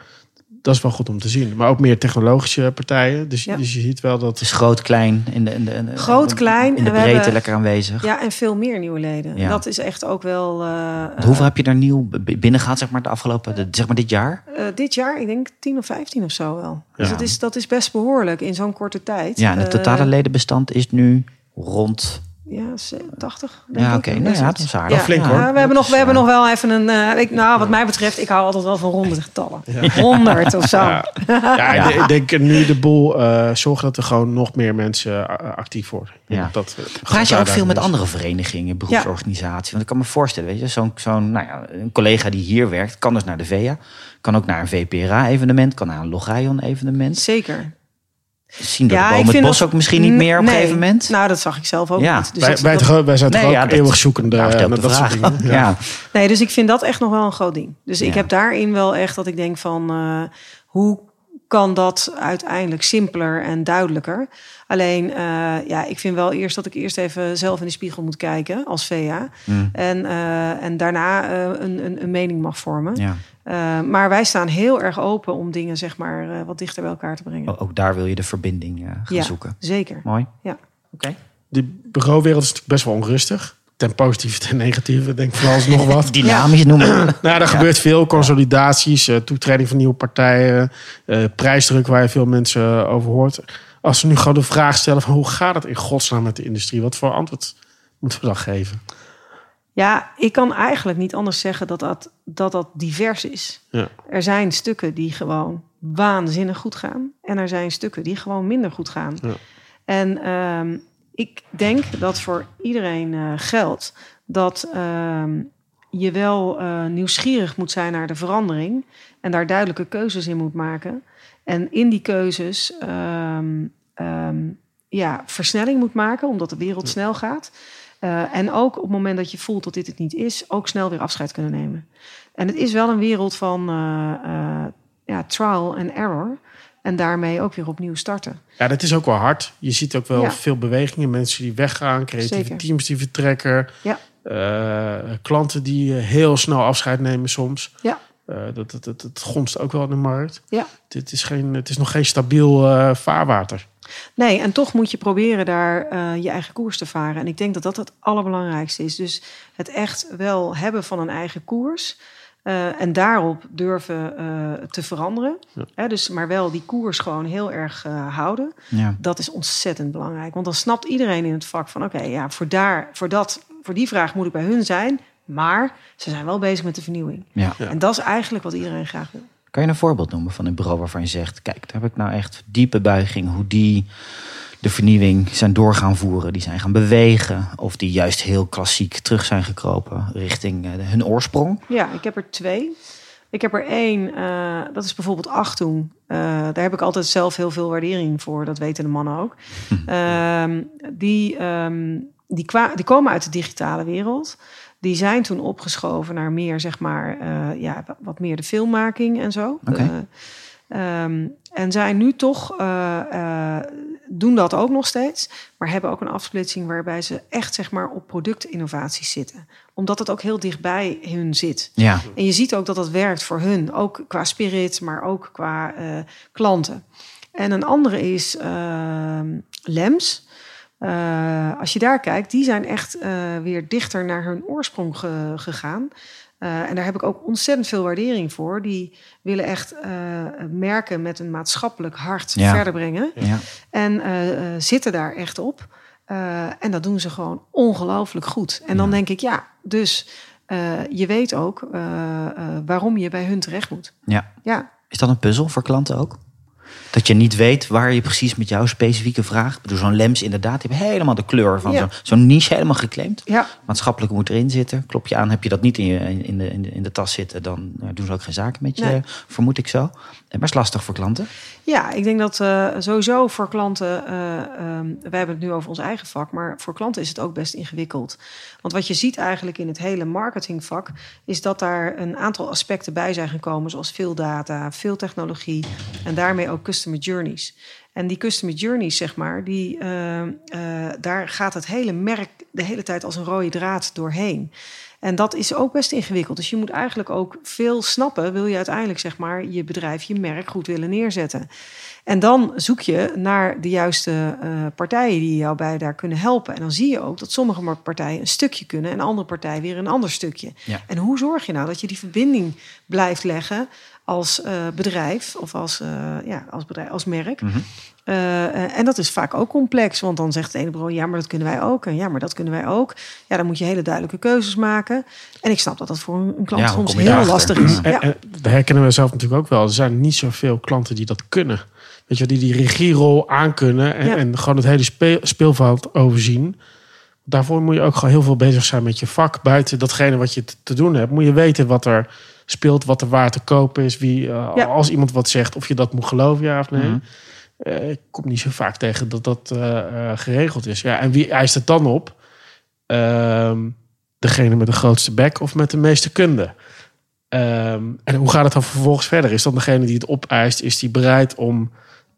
Speaker 3: Dat is wel goed om te zien. Maar ook meer technologische partijen. Dus,
Speaker 4: Ja.
Speaker 3: dus je ziet wel dat...
Speaker 2: Het is groot, klein, in de, in de, in de-
Speaker 4: Groot, klein,
Speaker 2: in de breedte
Speaker 4: hebben-
Speaker 2: lekker aanwezig.
Speaker 4: Ja, en veel meer nieuwe leden.
Speaker 2: Ja.
Speaker 4: Dat is echt ook wel. eh,
Speaker 2: Hoeveel heb je er nieuw b- binnengehaald, zeg maar, de afgelopen, de, zeg maar dit jaar?
Speaker 4: Eh, dit jaar, ik denk 10 of 15 of zo wel. Dus
Speaker 3: Ja.
Speaker 4: dat, is, dat is best behoorlijk in zo'n korte tijd.
Speaker 2: Ja, en het
Speaker 4: Eh,
Speaker 2: totale ledenbestand is nu rond...
Speaker 4: ja, ze- 80. denk
Speaker 2: Ja,
Speaker 4: ik.
Speaker 2: oké.
Speaker 4: Dat
Speaker 2: Nou
Speaker 4: is
Speaker 2: ja,
Speaker 4: het.
Speaker 2: dat is aardig.
Speaker 4: Ja,
Speaker 3: flink,
Speaker 4: ja,
Speaker 3: hoor.
Speaker 4: we hebben, nog, we hebben
Speaker 2: eh,
Speaker 4: nog wel even een. eh, ik, nou, wat mij betreft, ik hou altijd wel van ronde getallen. 100 of zo.
Speaker 3: Ja, ja, ik denk- ik denk nu de boel eh, zorgen dat er gewoon nog meer mensen actief worden.
Speaker 2: Ja.
Speaker 3: Dat,
Speaker 2: Praat je ook veel met andere verenigingen, beroepsorganisaties? Want ik kan me voorstellen, weet je, zo'n, zo'n, nou ja, een collega die hier werkt, kan dus naar de VEA, kan ook naar een VPRA-evenement, kan naar een Logrion-evenement.
Speaker 4: Zeker.
Speaker 2: Zien door
Speaker 4: Ja,
Speaker 2: de
Speaker 4: ik
Speaker 2: boom het
Speaker 4: vind
Speaker 2: bos
Speaker 4: dat-
Speaker 2: ook misschien niet meer op een gegeven moment?
Speaker 4: Nou, dat zag ik zelf ook
Speaker 2: Ja.
Speaker 4: niet. Dus
Speaker 3: wij, wij,
Speaker 4: dat-
Speaker 3: toch- wij zijn
Speaker 2: Nee,
Speaker 3: toch
Speaker 2: ja,
Speaker 3: ook
Speaker 2: dat-
Speaker 3: eeuwig zoekende
Speaker 2: Nou, de
Speaker 3: dat soort dingen.
Speaker 2: Ja.
Speaker 4: Nee, dus ik vind dat echt nog wel een groot ding. Dus ik heb daarin wel echt dat ik denk van eh, hoe kan dat uiteindelijk simpeler en duidelijker? Alleen, eh, ja, ik vind wel eerst dat ik eerst even zelf in de spiegel moet kijken als VA.
Speaker 2: Mm.
Speaker 4: En, eh, en daarna eh, een, een, een mening mag vormen.
Speaker 2: Ja.
Speaker 4: Eh, maar wij staan heel erg open om dingen zeg maar eh, wat dichter bij elkaar te brengen.
Speaker 2: Ook daar wil je de verbinding eh, gaan
Speaker 4: ja,
Speaker 2: zoeken.
Speaker 4: zeker.
Speaker 2: Mooi.
Speaker 4: Ja.
Speaker 2: Oké.
Speaker 3: De bureauwereld is natuurlijk best wel onrustig. Ten positieve, ten negatieve. Denk van alles nog wat.
Speaker 2: Dynamisch noemen.
Speaker 3: Nou, er gebeurt veel consolidaties, eh, toetreding van nieuwe partijen, eh, prijsdruk waar je veel mensen over hoort. Als ze nu gewoon de vraag stellen van hoe gaat het in godsnaam met de industrie? Wat voor antwoord moeten we dan geven?
Speaker 4: Ja, ik kan eigenlijk niet anders zeggen dat dat, dat, dat divers is.
Speaker 3: Ja.
Speaker 4: Er zijn stukken die gewoon waanzinnig goed gaan. En er zijn stukken die gewoon minder goed gaan.
Speaker 3: Ja.
Speaker 4: En ehm, ik denk dat voor iedereen eh, geldt dat ehm, je wel eh, nieuwsgierig moet zijn naar de verandering. En daar duidelijke keuzes in moet maken. En in die keuzes ehm, ehm, ja, versnelling moet maken, omdat de wereld snel gaat. Eh, en ook op het moment dat je voelt dat dit het niet is, ook snel weer afscheid kunnen nemen. En het is wel een wereld van eh, eh, ja, trial and error. En daarmee ook weer opnieuw starten.
Speaker 3: Ja, dat is ook wel hard. Je ziet ook wel
Speaker 4: Ja.
Speaker 3: veel bewegingen. Mensen die weggaan, creatieve
Speaker 4: Zeker.
Speaker 3: teams die vertrekken.
Speaker 4: Ja.
Speaker 3: klanten die heel snel afscheid nemen soms.
Speaker 4: Ja.
Speaker 3: Eh, dat, dat, dat, dat gonst ook wel in de markt.
Speaker 4: Ja.
Speaker 3: Dit is geen, het is nog geen stabiel eh, vaarwater.
Speaker 4: Nee, en toch moet je proberen daar eh, je eigen koers te varen. En ik denk dat dat het allerbelangrijkste is. Dus het echt wel hebben van een eigen koers. Eh, en daarop durven eh, te veranderen. Hè, dus, maar wel die koers gewoon heel erg eh, houden.
Speaker 2: Ja.
Speaker 4: Dat is ontzettend belangrijk. Want dan snapt iedereen in het vak van... oké, ja, voor, daar, voor, dat, voor die vraag moet ik bij hun zijn. Maar ze zijn wel bezig met de vernieuwing.
Speaker 2: Ja.
Speaker 4: En dat is eigenlijk wat iedereen graag wil.
Speaker 2: Kan je een voorbeeld noemen van een bureau waarvan je zegt: Kijk, daar heb ik nou echt diepe buiging. Hoe die de vernieuwing zijn door gaan voeren. Die zijn gaan bewegen. Of die juist heel klassiek terug zijn gekropen richting eh, hun oorsprong.
Speaker 4: Ja, ik heb er twee. Ik heb er één, eh, dat is bijvoorbeeld Achtung. Eh daar heb ik altijd zelf heel veel waardering voor. Dat weten de mannen ook. Ehm, die, ehm, die, die komen uit de digitale wereld. Die zijn toen opgeschoven naar meer, zeg maar, eh, ja, wa- wat meer de filmmaking en zo. Eh, ehm, en zijn nu toch, eh, doen dat ook nog steeds, maar hebben ook een afsplitsing waarbij ze echt, zeg maar, op productinnovaties zitten. Omdat het ook heel dichtbij hun zit.
Speaker 2: Ja,
Speaker 4: En je ziet ook dat dat werkt voor hun, ook qua spirit, maar ook qua klanten. En een andere is ehm, Lems. Eh, als je daar kijkt, die zijn echt eh, weer dichter naar hun oorsprong ge- gegaan. Eh, en daar heb ik ook ontzettend veel waardering voor. Die willen echt merken met een maatschappelijk hart
Speaker 2: Ja.
Speaker 4: verder brengen.
Speaker 2: ja.
Speaker 4: En zitten daar echt op. En dat doen ze gewoon ongelooflijk goed. En dan denk ik, ja, dus je weet ook waarom je bij hun terecht moet.
Speaker 2: ja.
Speaker 4: Ja,
Speaker 2: Is dat een puzzel voor klanten ook? Dat je niet weet waar je precies met jouw specifieke vraag. Ik zo'n Lems inderdaad, die hebben helemaal de kleur van
Speaker 4: Ja.
Speaker 2: zo'n zo'n niche helemaal geclaimd.
Speaker 4: ja,
Speaker 2: Maatschappelijk moet erin zitten. Klop je aan, heb je dat niet in, je, in, de, in, de, in de tas zitten, dan eh, doen ze ook geen zaken met je,
Speaker 4: Nee.
Speaker 2: vermoed ik zo. En maar is lastig voor klanten.
Speaker 4: ja, ik denk dat eh, sowieso voor klanten, eh, ehm, wij hebben het nu over ons eigen vak, maar voor klanten is het ook best ingewikkeld. Want wat je ziet eigenlijk in het hele marketingvak, is dat daar een aantal aspecten bij zijn gekomen, zoals veel data, veel technologie en daarmee ook customer journeys. En die customer journeys, zeg maar, die, eh, eh, daar gaat het hele merk de hele tijd als een rode draad doorheen. En dat is ook best ingewikkeld. Dus je moet eigenlijk ook veel snappen, wil je uiteindelijk zeg maar je bedrijf, je merk goed willen neerzetten. En dan zoek je naar de juiste eh, partijen die jou bij daar kunnen helpen. En dan zie je ook dat sommige partijen een stukje kunnen en andere partijen weer een ander stukje.
Speaker 2: Ja.
Speaker 4: En hoe zorg je nou dat je die verbinding blijft leggen als eh, bedrijf of als, eh, ja, als, bedrijf, als merk? Eh, eh, en dat is vaak ook complex, want dan zegt het ene bureau: ja, maar dat kunnen wij ook. En ja, maar dat kunnen wij ook. Ja, dan moet je hele duidelijke keuzes maken. En ik snap dat dat voor een klant
Speaker 2: Ja,
Speaker 4: soms heel lastig is.
Speaker 3: En,
Speaker 4: Ja.
Speaker 3: en dat herkennen we zelf natuurlijk ook wel. Er zijn niet zoveel klanten die dat kunnen. Weet je, die die regierol aankunnen en,
Speaker 4: Ja.
Speaker 3: en gewoon het hele speel, speelveld overzien. Daarvoor moet je ook gewoon heel veel bezig zijn met je vak. Buiten datgene wat je te doen hebt, moet je weten wat er speelt, wat er waar te kopen is. Wie, eh,
Speaker 4: Ja.
Speaker 3: Als iemand wat zegt, of je dat moet geloven, ja of nee.
Speaker 2: Mhm.
Speaker 3: Eh, ik kom niet zo vaak tegen dat dat eh, eh, geregeld is. Ja, en wie eist het dan op? Ehm, degene met de grootste bek of met de meeste kunde? Ehm, en hoe gaat het dan vervolgens verder? Is dan degene die het opeist, is die bereid om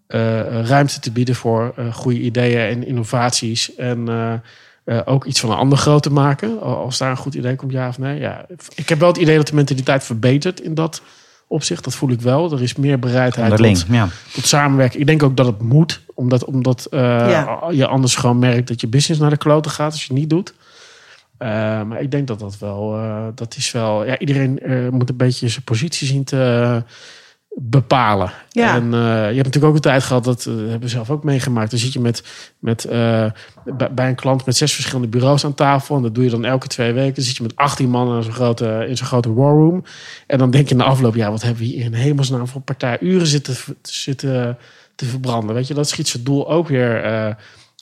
Speaker 3: eh, ruimte te bieden voor eh, goede ideeën en innovaties en eh, eh, ook iets van een ander groot te maken? Als daar een goed idee komt, ja of nee? Ja, ik heb wel het idee dat de mentaliteit verbetert in dat opzicht. Dat voel ik wel. Er is meer bereidheid tot,
Speaker 2: ja.
Speaker 3: tot samenwerken. Ik denk ook dat het moet, omdat, omdat eh,
Speaker 4: Ja.
Speaker 3: je anders gewoon merkt dat je business naar de kloten gaat als je het niet doet. Eh, maar ik denk dat dat wel, eh, dat is wel, ja, iedereen eh, moet een beetje zijn positie zien te bepalen.
Speaker 4: Ja.
Speaker 3: En eh, je hebt natuurlijk ook een tijd gehad, dat eh, hebben we zelf ook meegemaakt. Dan zit je met, met, eh, bij, een klant met zes verschillende bureaus aan tafel. En dat doe je dan elke twee weken. Dan zit je met 18 man in zo'n grote, in zo'n grote warroom. En dan denk je na afloop, ja, wat hebben we hier in hemelsnaam voor partij uren zitten, zitten te verbranden. Weet je, dat schiet zijn doel ook weer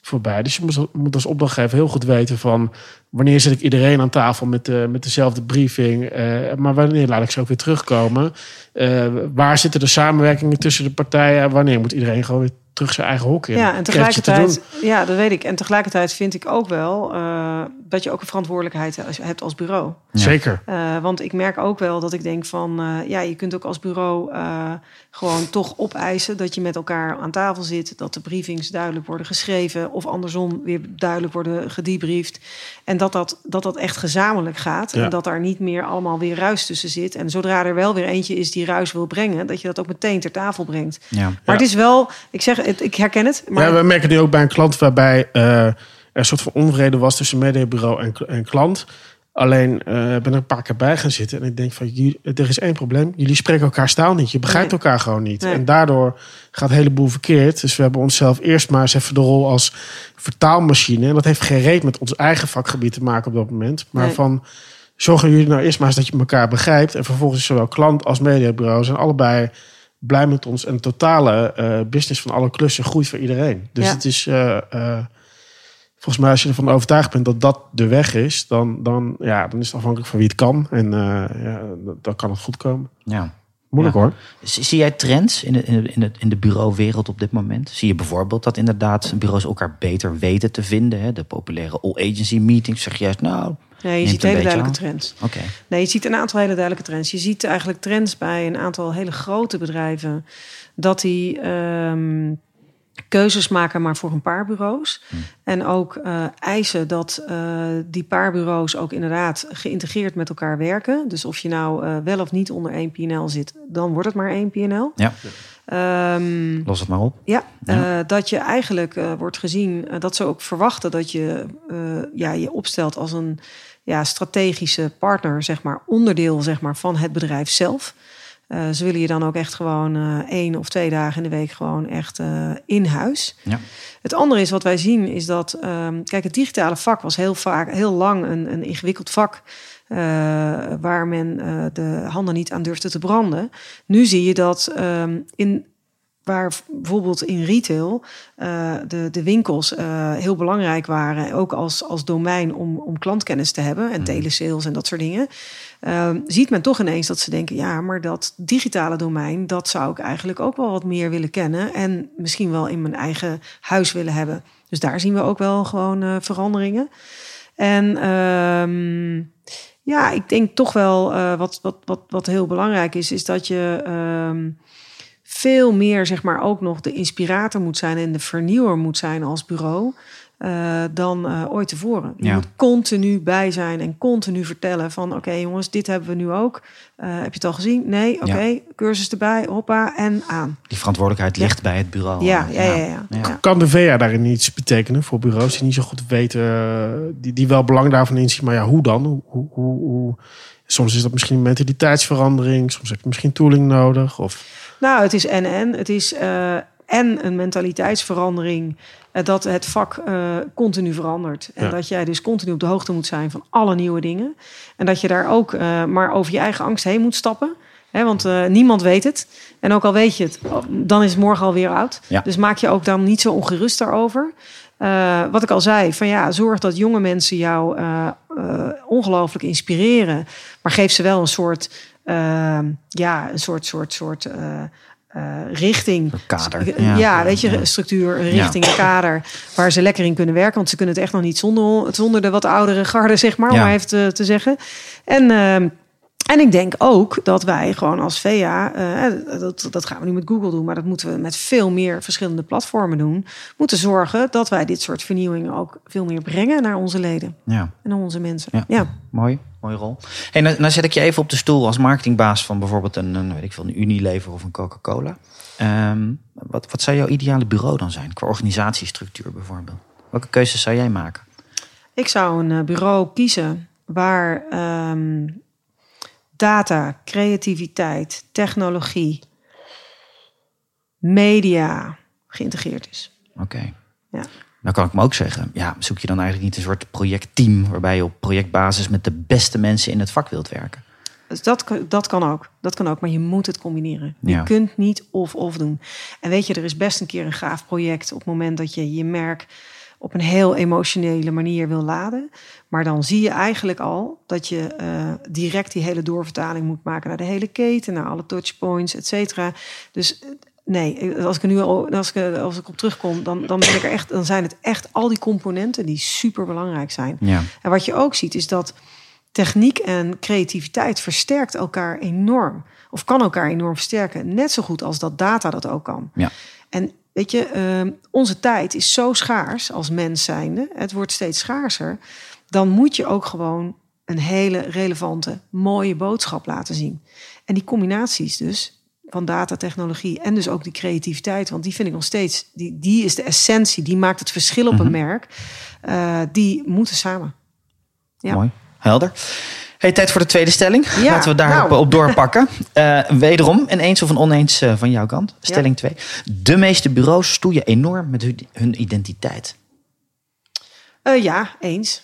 Speaker 3: voorbij. Dus je moet, als opdrachtgever heel goed weten van wanneer zet ik iedereen aan tafel met, de, met dezelfde briefing. eh, maar wanneer laat ik ze ook weer terugkomen? Eh, waar zitten de samenwerkingen tussen de partijen? En wanneer moet iedereen gewoon weer terug zijn eigen hok in?
Speaker 4: Ja, en tegelijkertijd, ja, dat weet ik. En tegelijkertijd vind ik ook wel eh, dat je ook een verantwoordelijkheid hebt als bureau.
Speaker 3: Zeker.
Speaker 4: Eh, want ik merk ook wel dat ik denk van, eh, ja, je kunt ook als bureau eh, gewoon toch opeisen dat je met elkaar aan tafel zit, dat de briefings duidelijk worden geschreven of andersom weer duidelijk worden gedebriefd. En dat dat, dat, dat echt gezamenlijk gaat
Speaker 3: Ja.
Speaker 4: en dat daar niet meer allemaal weer ruis tussen zit. En zodra er wel weer eentje is die ruis wil brengen, dat je dat ook meteen ter tafel brengt.
Speaker 2: ja.
Speaker 4: Maar
Speaker 3: Ja.
Speaker 4: het is wel, ik zeg het, ik herken het. Maar
Speaker 3: Ja, we merken nu ook bij een klant waarbij eh, er een soort van onvrede was tussen mediabureau en, en klant. Alleen eh ben er een paar keer bij gaan zitten. En ik denk van, jullie, er is één probleem. Jullie spreken elkaar staal niet. Je begrijpt
Speaker 4: Nee.
Speaker 3: elkaar gewoon niet.
Speaker 4: Nee.
Speaker 3: En daardoor gaat een heleboel verkeerd. Dus we hebben onszelf eerst maar eens even de rol als vertaalmachine. En dat heeft geen reet met ons eigen vakgebied te maken op dat moment. Maar
Speaker 4: Nee.
Speaker 3: van, zorgen jullie nou eerst maar eens dat je elkaar begrijpt. En vervolgens zowel klant als mediabureau zijn allebei blij met ons. En de totale eh, business van alle klussen groeit voor iedereen. Dus
Speaker 4: Ja.
Speaker 3: het is... eh, eh, Volgens mij, als je ervan overtuigd bent dat dat de weg is, dan, dan, ja, dan is het afhankelijk van wie het kan. En eh, ja, dan- kan het goed komen.
Speaker 2: Ja.
Speaker 3: Moeilijk
Speaker 2: Ja.
Speaker 3: hoor.
Speaker 2: Zie zie jij trends in de, in de, in de, in de bureauwereld op dit moment? Zie je bijvoorbeeld dat inderdaad bureaus elkaar beter weten te vinden? Hè? De populaire all-agency meetings zeg je juist, nou,
Speaker 4: Nee, je
Speaker 2: Neemt
Speaker 4: ziet hele duidelijke trends.
Speaker 2: oké.
Speaker 4: Nee, je ziet een aantal hele duidelijke trends. Je ziet eigenlijk trends bij een aantal hele grote bedrijven dat die ehm, keuzes maken, maar voor een paar bureaus. En ook eh, eisen dat eh, die paar bureaus ook inderdaad geïntegreerd met elkaar werken. Dus of je nou eh, wel of niet onder één PNL zit, dan wordt het maar één PNL.
Speaker 2: Ja,
Speaker 4: Ehm
Speaker 2: los het maar op.
Speaker 4: ja,
Speaker 2: Ja.
Speaker 4: dat je eigenlijk wordt gezien, dat ze ook verwachten dat je ja, je opstelt als een ja, strategische partner, zeg maar, onderdeel zeg maar, van het bedrijf zelf. Eh, ze willen je dan ook echt gewoon eh, één of twee dagen in de week gewoon echt eh, in huis.
Speaker 2: Ja.
Speaker 4: Het andere is wat wij zien, is dat, ehm, kijk, het digitale vak was heel vaak, heel lang een, een ingewikkeld vak. waar men de handen niet aan durfde te branden. Nu zie je dat ehm, in waar bijvoorbeeld in retail eh, de, de winkels eh, heel belangrijk waren, ook als, als domein om, om klantkennis te hebben en telesales en dat soort dingen, Ehm, ziet men toch ineens dat ze denken, ja, maar dat digitale domein, dat zou ik eigenlijk ook wel wat meer willen kennen en misschien wel in mijn eigen huis willen hebben. Dus daar zien we ook wel gewoon eh, veranderingen. En ehm, ja, ik denk toch wel wat, wat, wat, wat heel belangrijk is, is dat je ehm, veel meer, zeg maar, ook nog de inspirator moet zijn en de vernieuwer moet zijn als bureau. eh, dan eh, ooit tevoren. Je
Speaker 2: Ja.
Speaker 4: moet continu bij zijn en continu vertellen van... oké jongens, dit hebben we nu ook. Eh, heb je het al gezien? Nee? Oké, cursus erbij, hoppa, en aan.
Speaker 2: Die verantwoordelijkheid ligt bij het bureau.
Speaker 4: Ja, ja, ja. ja,
Speaker 2: Ja.
Speaker 4: ja.
Speaker 3: Kan de VA daarin iets betekenen voor bureaus die niet zo goed weten, die, die wel belang daarvan inzien, maar ja, hoe dan? Hoe, hoe, hoe, Soms is dat misschien een mentaliteitsverandering, soms heb je misschien tooling nodig. Of,
Speaker 4: Nou, het is en-en. Het is eh, en een mentaliteitsverandering... eh, dat het vak eh, continu verandert. En
Speaker 3: Ja.
Speaker 4: dat jij dus continu op de hoogte moet zijn van alle nieuwe dingen. En dat je daar ook maar over je eigen angst heen moet stappen. Want niemand weet het. En ook al weet je het, dan is het morgen alweer oud.
Speaker 2: Ja.
Speaker 4: Dus maak je ook dan niet zo ongerust daarover. Wat ik al zei, van ja, zorg dat jonge mensen jou ongelooflijk inspireren. Maar geef ze wel een soort, eh, ja, een soort, soort, soort eh, eh, richting.
Speaker 2: Kader.
Speaker 4: Ja,
Speaker 2: Ja.
Speaker 4: weet je,
Speaker 2: Ja.
Speaker 4: structuur, richting, een kader waar ze lekker in kunnen werken. Want ze kunnen het echt nog niet zonder, zonder de wat oudere garde, zeg maar, om
Speaker 2: Ja.
Speaker 4: maar even te, te zeggen. En, ehm, en ik denk ook dat wij gewoon als VA, eh, dat, dat gaan we nu met Google doen, maar dat moeten we met veel meer verschillende platformen doen, moeten zorgen dat wij dit soort vernieuwingen ook veel meer brengen naar onze leden
Speaker 2: Ja.
Speaker 4: en naar onze mensen.
Speaker 2: Ja.
Speaker 4: Ja.
Speaker 2: Mooi, mooie rol. Hey, nou, nou zet ik je even op de stoel als marketingbaas van bijvoorbeeld een, een, weet ik veel, een Unilever of een Coca-Cola. Ehm, wat, wat zou jouw ideale bureau dan zijn, qua organisatiestructuur bijvoorbeeld? Welke keuzes zou jij maken?
Speaker 4: Ik zou een eh, bureau kiezen waar ehm, data, creativiteit, technologie, media geïntegreerd is.
Speaker 2: Oké.
Speaker 4: Ja.
Speaker 2: Dan kan ik me ook zeggen, ja, zoek je dan eigenlijk niet een soort projectteam waarbij je op projectbasis met de beste mensen in het vak wilt werken?
Speaker 4: Dus dat, kan- dat kan ook. Dat kan ook, maar je moet het combineren. Je
Speaker 2: Ja.
Speaker 4: kunt niet of-of doen. En weet je, er is best een keer een gaaf project op het moment dat je je merk op een heel emotionele manier wil laden. Maar dan zie je eigenlijk al dat je eh, direct die hele doorvertaling moet maken naar de hele keten, naar alle touchpoints, et cetera. Dus nee, als ik er nu al, als ik, als ik op terugkom, dan, dan, ben ik er echt, dan zijn het echt al die componenten die super belangrijk zijn.
Speaker 2: Ja.
Speaker 4: En wat je ook ziet is dat techniek en creativiteit versterkt elkaar enorm. Of kan elkaar enorm versterken. Net zo goed als dat data dat ook kan.
Speaker 2: Ja.
Speaker 4: En weet je, eh, onze tijd is zo schaars als mens zijnde. Het wordt steeds schaarser. Dan moet je ook gewoon een hele relevante, mooie boodschap laten zien. En die combinaties dus van datatechnologie en dus ook die creativiteit, want die vind ik nog steeds, die, die is de essentie, die maakt het verschil op een merk. Eh, die moeten samen. Ja.
Speaker 2: Mooi. helder. Hey, tijd voor de tweede stelling.
Speaker 4: Ja,
Speaker 2: Laten we daarop
Speaker 4: nou.
Speaker 2: op doorpakken. Eh, wederom, een eens of een oneens eh, van jouw kant. Stelling 2. De meeste bureaus stoeien enorm met hun, hun identiteit.
Speaker 4: Ja, eens.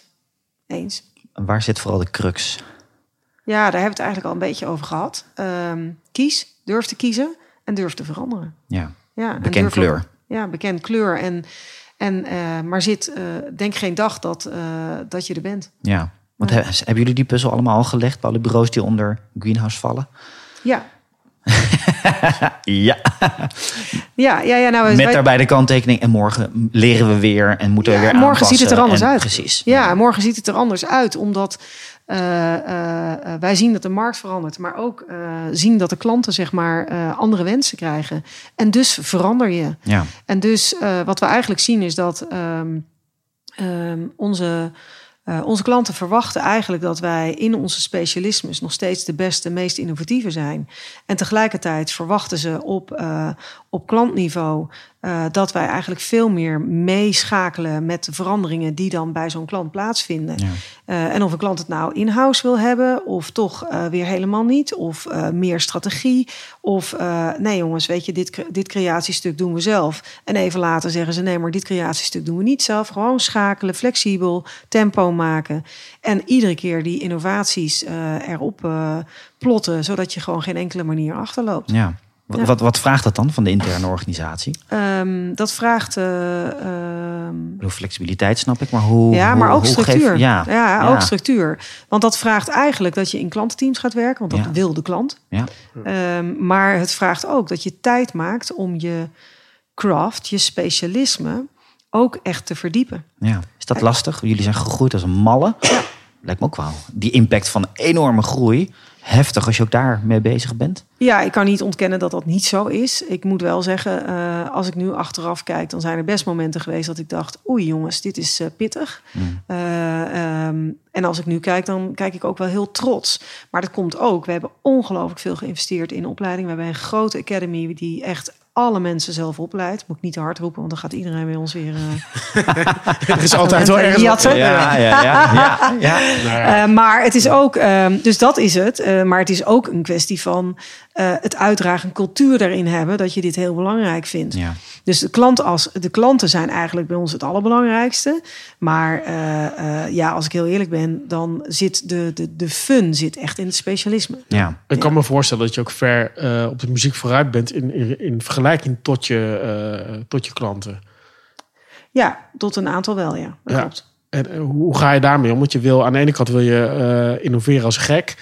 Speaker 4: Eens.
Speaker 2: En Waar zit vooral de crux?
Speaker 4: Ja, daar hebben we het eigenlijk al een beetje over gehad. Ehm, kies, durf te kiezen en durf te veranderen.
Speaker 2: Ja,
Speaker 4: Ja, en
Speaker 2: bekend kleur.
Speaker 4: ja, bekend kleur. En, en, eh, maar zit, eh, denk geen dag dat, eh, dat je er bent.
Speaker 2: Ja. Want he- hebben jullie die puzzel allemaal al gelegd bij alle bureaus die onder Greenhouse vallen?
Speaker 4: Ja,
Speaker 2: Ja.
Speaker 4: ja, ja, ja nou,
Speaker 2: Met
Speaker 4: wij-
Speaker 2: daarbij de kanttekening. En morgen leren we weer en moeten we
Speaker 4: Ja,
Speaker 2: weer
Speaker 4: morgen
Speaker 2: aanpassen.
Speaker 4: ziet het er anders
Speaker 2: En-
Speaker 4: uit.
Speaker 2: Precies.
Speaker 4: Ja, morgen ziet het er anders uit, omdat wij zien dat de markt verandert, maar ook eh, zien dat de klanten zeg maar eh, andere wensen krijgen. En dus verander je.
Speaker 2: Ja.
Speaker 4: En dus eh, wat we eigenlijk zien is dat ehm, ehm, onze, eh, onze klanten verwachten eigenlijk dat wij in onze specialismes nog steeds de beste, meest innovatieve zijn. En tegelijkertijd verwachten ze op, eh, op klantniveau eh, dat wij eigenlijk veel meer meeschakelen met de veranderingen die dan bij zo'n klant plaatsvinden.
Speaker 2: Ja.
Speaker 4: Eh, en of een klant het nou in-house wil hebben, of toch eh, weer helemaal niet, of meer strategie, of nee jongens, weet je, dit, dit creatiestuk doen we zelf. En even later zeggen ze nee, maar dit creatiestuk doen we niet zelf. Gewoon schakelen, flexibel, tempo maken. En iedere keer die innovaties erop plotten, zodat je gewoon geen enkele manier achterloopt.
Speaker 2: ja. Wat,
Speaker 4: Ja.
Speaker 2: Wat, wat vraagt dat dan van de interne organisatie?
Speaker 4: Ehm, dat vraagt.
Speaker 2: bedoel, flexibiliteit snap ik, maar hoe...
Speaker 4: Ja,
Speaker 2: hoe-
Speaker 4: maar ook
Speaker 2: hoe geef-
Speaker 4: structuur.
Speaker 2: ja,
Speaker 4: ja, ook structuur. Want dat vraagt eigenlijk dat je in klantenteams gaat werken, want dat wil de klant.
Speaker 2: Ja.
Speaker 4: Ehm, maar het vraagt ook dat je tijd maakt om je craft, je specialisme, ook echt te verdiepen.
Speaker 2: Ja. Is dat lastig? Jullie zijn gegroeid als een malle. Lijkt me ook wel. Die impact van enorme groei. Heftig als je ook daar mee bezig bent.
Speaker 4: Ja, ik kan niet ontkennen dat dat niet zo is. Ik moet wel zeggen, eh, als ik nu achteraf kijk, dan zijn er best momenten geweest dat ik dacht: oei jongens, dit is eh, pittig. Eh, ehm, en als ik nu kijk, dan kijk ik ook wel heel trots. Maar dat komt ook. We hebben ongelooflijk veel geïnvesteerd in opleiding. We hebben een grote academy die echt alle mensen zelf opleidt. Moet ik niet te hard roepen, want dan gaat iedereen bij ons weer. eh,
Speaker 3: Er is altijd wel ergens...
Speaker 4: Jatten.
Speaker 2: Ja, ja, ja. ja, ja.
Speaker 3: Nou ja.
Speaker 4: Eh, maar het is ook, ehm, dus dat is het. Eh, maar het is ook een kwestie van eh, het uitdragen, cultuur daarin hebben, dat je dit heel belangrijk vindt.
Speaker 2: Ja.
Speaker 4: Dus de, klant als, de klanten zijn eigenlijk bij ons het allerbelangrijkste. Maar eh, eh, ja, als ik heel eerlijk ben, dan zit de, de, de fun zit echt in het specialisme.
Speaker 2: ja.
Speaker 3: Ik kan me voorstellen dat je ook ver eh, op de muziek vooruit bent in, in, in vergelijking tot je, eh, tot je klanten.
Speaker 4: Ja, tot een aantal wel, ja. Dat
Speaker 3: Ja.
Speaker 4: klopt.
Speaker 3: En hoe ga je daarmee om? Want je wil aan de ene kant wil je eh, innoveren als gek.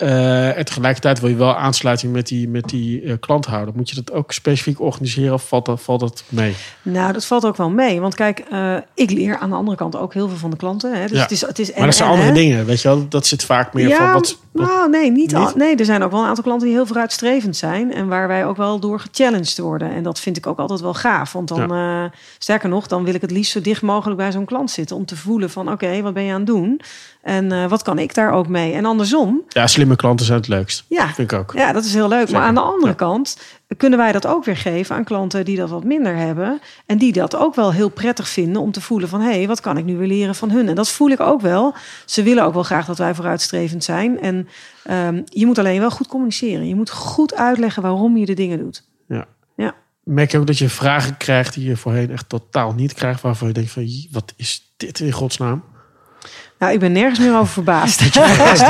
Speaker 3: Eh, en tegelijkertijd wil je wel aansluiting met die, met die eh, klant houden. Moet je dat ook specifiek organiseren of valt dat, valt dat mee?
Speaker 4: Nou, dat valt ook wel mee. Want kijk, eh, ik leer aan de andere kant ook heel veel van de klanten. Hè? Dus
Speaker 3: Ja.
Speaker 4: het is, het is
Speaker 3: Maar dat zijn
Speaker 4: en-
Speaker 3: andere
Speaker 4: hè?
Speaker 3: dingen, weet je wel? Dat zit vaak meer van wat... wat-
Speaker 4: Nou, nee, niet, al. Nee, er zijn ook wel een aantal klanten die heel vooruitstrevend zijn. En waar wij ook wel door gechallenged worden. En dat vind ik ook altijd wel gaaf. Want dan, sterker nog, dan wil ik het liefst zo dicht mogelijk bij zo'n klant zitten. Om te voelen van, oké, wat ben je aan het doen? En eh, wat kan ik daar ook mee? En andersom,
Speaker 3: Ja, slimme klanten zijn het leukst.
Speaker 4: ja,
Speaker 3: Vind ik ook.
Speaker 4: ja, dat is heel leuk.
Speaker 3: Zeker.
Speaker 4: Maar aan de andere
Speaker 3: Ja.
Speaker 4: kant kunnen wij dat ook weer geven aan klanten die dat wat minder hebben. En die dat ook wel heel prettig vinden om te voelen van... hé, hey, wat kan ik nu weer leren van hun? En dat voel ik ook wel. Ze willen ook wel graag dat wij vooruitstrevend zijn. En ehm, je moet alleen wel goed communiceren. Je moet goed uitleggen waarom je de dingen doet.
Speaker 3: Ja.
Speaker 4: Ja.
Speaker 3: Merk je ook dat je vragen krijgt die je voorheen echt totaal niet krijgt. Waarvan je denkt van, "Jee, wat is dit in godsnaam?
Speaker 4: Nou, ik ben nergens meer over verbaasd.
Speaker 2: Best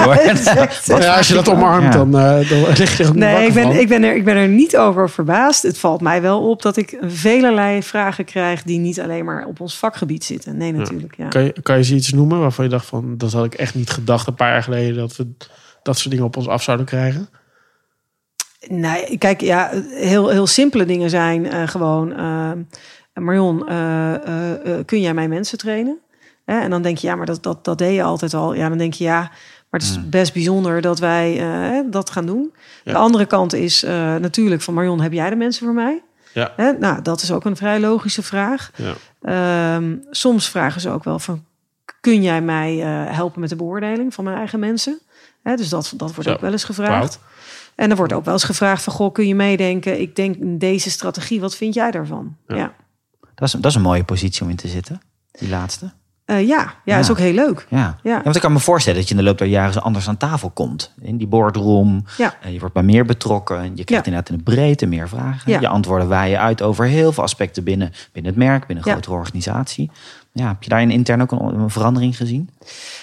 Speaker 2: hoor.
Speaker 3: Ja, als je dat omarmt, dan, eh, dan lig je er
Speaker 4: Nee, ik ben,
Speaker 3: van.
Speaker 4: ik, ben er, ik ben er niet over verbaasd. Het valt mij wel op dat ik velerlei vragen krijg... die niet alleen maar op ons vakgebied zitten. Nee, natuurlijk. Ja.
Speaker 3: Kan je, kan je ze iets noemen waarvan je dacht van... dat had ik echt niet gedacht een paar jaar geleden... dat we dat soort dingen op ons af zouden krijgen?
Speaker 4: Nee, kijk, ja, heel, heel simpele dingen zijn eh, gewoon... eh, Marion, eh, eh, eh, kun jij mijn mensen trainen? Hè, en dan denk je, ja, maar dat, dat, dat deed je altijd al. Ja, dan denk je, ja, maar het is best bijzonder dat wij eh, dat gaan doen.
Speaker 3: Ja.
Speaker 4: De andere kant is eh, natuurlijk van... Marion, heb jij de mensen voor mij?
Speaker 3: Ja.
Speaker 4: Hè? Nou, dat is ook een vrij logische vraag.
Speaker 3: Ja.
Speaker 4: Ehm, soms vragen ze ook wel van... kun jij mij eh, helpen met de beoordeling van mijn eigen mensen? Hè, dus dat, dat wordt
Speaker 3: Zo.
Speaker 4: ook wel eens gevraagd. En er wordt ook wel eens gevraagd van... goh, kun je meedenken? Ik denk in deze strategie, wat vind jij daarvan?
Speaker 3: Ja.
Speaker 4: Ja.
Speaker 2: Dat is, dat is een mooie positie om in te zitten. Die laatste.
Speaker 4: Eh, ja, ja, is ook heel leuk.
Speaker 2: Ja.
Speaker 4: Ja.
Speaker 2: Ja. want ik kan me voorstellen dat je in de loop der jaren zo anders aan tafel komt. In die boardroom.
Speaker 4: Ja.
Speaker 2: Eh, Je wordt bij meer betrokken. Je krijgt inderdaad in de breedte meer vragen. Je antwoorden waaien uit over heel veel aspecten binnen, binnen het merk, binnen een grotere organisatie. Ja, heb je daarin intern ook een, een verandering gezien?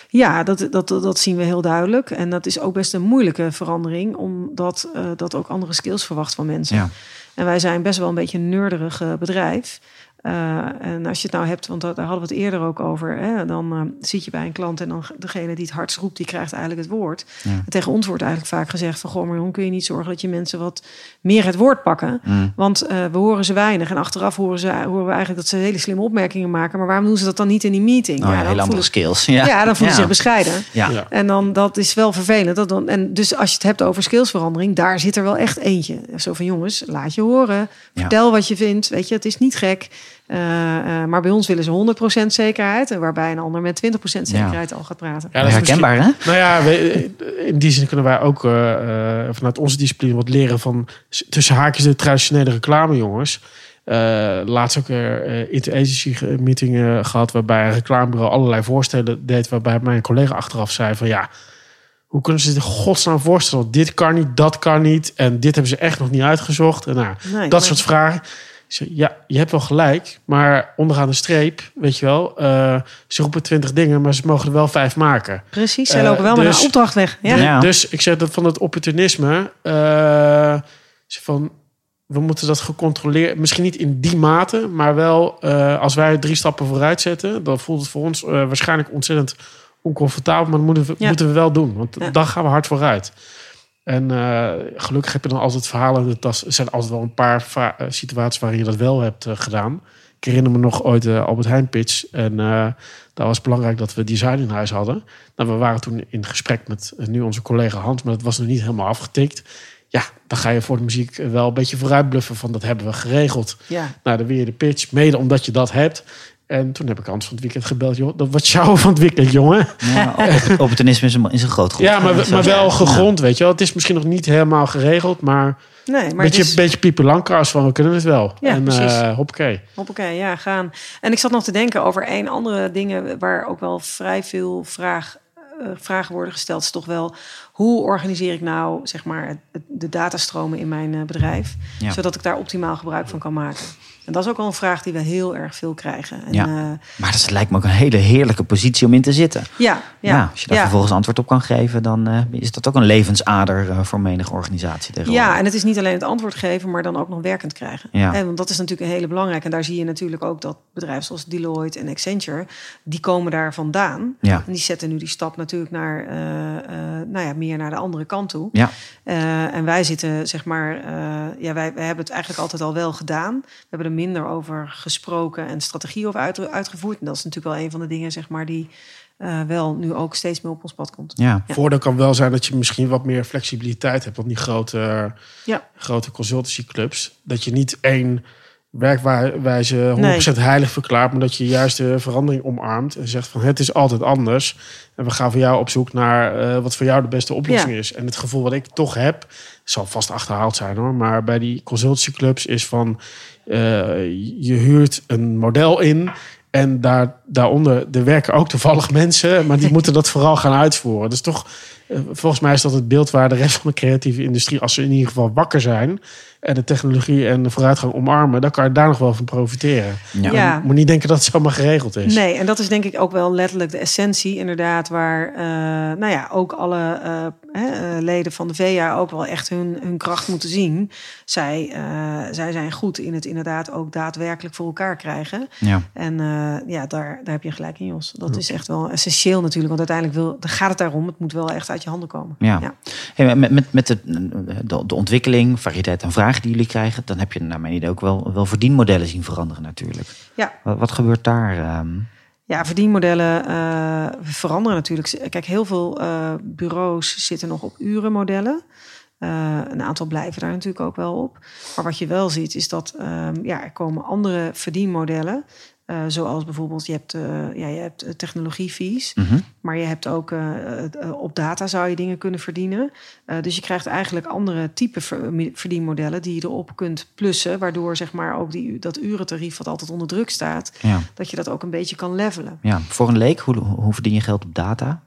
Speaker 4: Ja, dat, dat, dat, zien we heel duidelijk. En dat is ook best een moeilijke verandering, omdat eh, dat ook andere skills verwacht van mensen.
Speaker 2: Ja.
Speaker 4: En wij zijn best wel een beetje een nerderig eh, bedrijf. Eh, en als je het nou hebt, want daar hadden we het eerder ook over, hè, dan eh, zit je bij een klant en dan degene die het hardst roept, die krijgt eigenlijk het woord.
Speaker 2: Ja.
Speaker 4: En tegen ons wordt eigenlijk vaak gezegd van, goh, Marion, kun je niet zorgen dat je mensen wat meer het woord pakken?
Speaker 2: Mm.
Speaker 4: Want eh, we horen ze weinig en achteraf horen, ze, horen we eigenlijk dat ze hele slimme opmerkingen maken. Maar waarom doen ze dat dan niet in die meeting?
Speaker 2: Oh, ja, andere
Speaker 4: voelen-
Speaker 2: skills. Ja,
Speaker 4: ja, dan voelen ze
Speaker 2: Ja.
Speaker 4: zich bescheiden.
Speaker 2: Ja.
Speaker 3: Ja.
Speaker 4: En dan, dat is wel vervelend. Dat dan, en dus als je het hebt over skillsverandering, daar zit er wel echt eentje. Zo van jongens, laat je horen. Vertel wat je vindt. Weet je, het is niet gek. Eh, eh, maar bij ons willen ze 100% zekerheid. en Waarbij een ander met 20% zekerheid al gaat praten.
Speaker 3: Ja, dat is
Speaker 2: Herkenbaar, hè?
Speaker 3: Nou ja, we- in die zin kunnen wij ook eh, vanuit onze discipline wat leren van tussen haakjes de traditionele reclamejongens. Eh laatst ook een uh, inter-agency ge- meeting eh, gehad waarbij een reclamebureau allerlei voorstellen deed. Waarbij mijn collega achteraf zei van ja, hoe kunnen ze dit in godsnaam voorstellen? Dit kan niet, dat kan niet en dit hebben ze echt nog niet uitgezocht. En nou,
Speaker 4: Nee,
Speaker 3: dat
Speaker 4: maar-
Speaker 3: soort vragen. Zeg, ja, je hebt wel gelijk, maar onderaan de streep, weet je wel, eh, ze roepen twintig dingen, maar ze mogen er wel vijf maken.
Speaker 4: Precies, zij
Speaker 3: Eh,
Speaker 4: lopen wel met
Speaker 3: dus-
Speaker 4: een opdracht weg. Ja.
Speaker 3: Dus-
Speaker 2: Ja.
Speaker 3: Dus ik zeg dat van het opportunisme, eh, van, we moeten dat gecontroleerd, misschien niet in die mate, maar wel eh, als wij drie stappen vooruit zetten, dan voelt het voor ons eh, waarschijnlijk ontzettend oncomfortabel, maar dat moeten we,
Speaker 4: Ja.
Speaker 3: moeten we wel doen, want
Speaker 4: Ja.
Speaker 3: dan gaan we hard vooruit. En eh, gelukkig heb je dan altijd verhalen. Dat er zijn altijd wel een paar eh, situaties waarin je dat wel hebt eh, gedaan. Ik herinner me nog ooit de Albert Heijn pitch. En eh, daar was het belangrijk dat we design in huis hadden. Nou, we waren toen in gesprek met nu onze collega Hans, maar dat was nog niet helemaal afgetikt. Ja, dan ga je voor de muziek wel een beetje vooruit bluffen van dat hebben we geregeld.
Speaker 4: Ja.
Speaker 3: Nou, dan weer de pitch, mede omdat je dat hebt. En toen heb ik Hans van het weekend gebeld. Joh, dat wat jou van het weekend, jongen.
Speaker 2: Ja, op- opportunisme is een, is een groot goed.
Speaker 3: Ja, maar, maar wel gegrond, weet je wel. Het is misschien nog niet helemaal geregeld, maar
Speaker 4: Nee,
Speaker 3: een
Speaker 4: maar
Speaker 3: beetje,
Speaker 4: het is...
Speaker 3: beetje Pieper Langkous van we kunnen het wel.
Speaker 4: Ja,
Speaker 3: en
Speaker 4: precies.
Speaker 3: eh hoppakee.
Speaker 4: Hoppakee, ja, gaan. En ik zat nog te denken over één andere dingen waar ook wel vrij veel vraag, eh, vragen worden gesteld. Is toch wel, hoe organiseer ik nou zeg maar de datastromen in mijn eh, bedrijf,
Speaker 2: Ja.
Speaker 4: zodat ik daar optimaal gebruik van kan maken? En dat is ook wel een vraag die we heel erg veel krijgen. En,
Speaker 2: Ja.
Speaker 4: eh,
Speaker 2: Maar dat lijkt me ook een hele heerlijke positie om in te zitten.
Speaker 4: ja, ja,
Speaker 2: Ja, als je daar
Speaker 4: ja.
Speaker 2: vervolgens antwoord op kan geven, dan eh, is dat ook een levensader eh, voor menige organisatie.
Speaker 4: Ja, en het is niet alleen het antwoord geven, maar dan ook nog werkend krijgen.
Speaker 2: Ja.
Speaker 4: En want dat is natuurlijk een hele belangrijke. En daar zie je natuurlijk ook dat bedrijven zoals Deloitte en Accenture, die komen daar vandaan.
Speaker 2: Ja.
Speaker 4: En die zetten nu die stap natuurlijk naar, nou ja, meer naar de andere kant toe.
Speaker 2: Ja.
Speaker 4: En wij zitten, zeg maar, ja, wij, wij hebben het eigenlijk altijd al wel gedaan. We hebben er minder over gesproken en strategie over uit, uitgevoerd. En dat is natuurlijk wel een van de dingen, zeg maar, die eh, wel nu ook steeds meer op ons pad komt.
Speaker 2: Ja.
Speaker 4: Ja.
Speaker 3: Voordeel kan wel zijn dat je misschien wat meer flexibiliteit hebt. Want die grote,
Speaker 4: Ja.
Speaker 3: grote consultancyclubs, dat je niet één werkwijze 100%
Speaker 4: Nee.
Speaker 3: heilig verklaart, maar dat je juist de verandering omarmt en zegt van het is altijd anders. En we gaan voor jou op zoek naar eh, wat voor jou de beste oplossing
Speaker 4: Ja.
Speaker 3: is. En het gevoel wat ik toch heb, zal vast achterhaald zijn hoor, maar bij die consultancyclubs is van je huurt een model in. En daar, daaronder, er werken ook toevallig mensen, maar die moeten dat vooral gaan uitvoeren. Dus toch, eh, volgens mij is dat het beeld waar de rest van de creatieve industrie, als ze in ieder geval wakker zijn en de technologie en de vooruitgang omarmen, dan kan je daar nog wel van profiteren.
Speaker 2: Ja.
Speaker 4: Ja.
Speaker 3: Je moet niet denken dat het zomaar geregeld is.
Speaker 4: Nee, en dat is denk ik ook wel letterlijk de essentie, inderdaad, waar eh, nou ja, ook alle eh, hè, eh, leden van de VA ook wel echt hun, hun kracht moeten zien. Zij, eh, zij zijn goed in het inderdaad ook daadwerkelijk voor elkaar krijgen.
Speaker 2: Ja.
Speaker 4: En eh, ja, daar, daar heb je gelijk in, Jos. Dat is echt wel essentieel natuurlijk, want uiteindelijk wil, dan gaat het daarom. Het moet wel echt uit je handen komen.
Speaker 2: Ja. Hey, met met, met de, de, de ontwikkeling, variëteit en vragen die jullie krijgen, dan heb je naar mijn idee ook wel, wel verdienmodellen zien veranderen natuurlijk.
Speaker 4: ja.
Speaker 2: Wat, wat gebeurt daar? ehm?
Speaker 4: Ja, verdienmodellen eh, veranderen natuurlijk. Kijk, heel veel eh, bureaus zitten nog op urenmodellen. Eh, een aantal blijven daar natuurlijk ook wel op. Maar wat je wel ziet, is dat ehm, ja, er komen andere verdienmodellen. Uh, zoals bijvoorbeeld, je hebt, uh, ja, je hebt technologiefees,
Speaker 2: Mhm.
Speaker 4: maar je hebt ook uh, op data zou je dingen kunnen verdienen. dus je krijgt eigenlijk andere type verdienmodellen die je erop kunt plussen, waardoor zeg maar ook die, dat urentarief wat altijd onder druk staat,
Speaker 2: Ja.
Speaker 4: dat je dat ook een beetje kan levelen.
Speaker 2: ja. Voor een leek, hoe, hoe verdien je geld op data?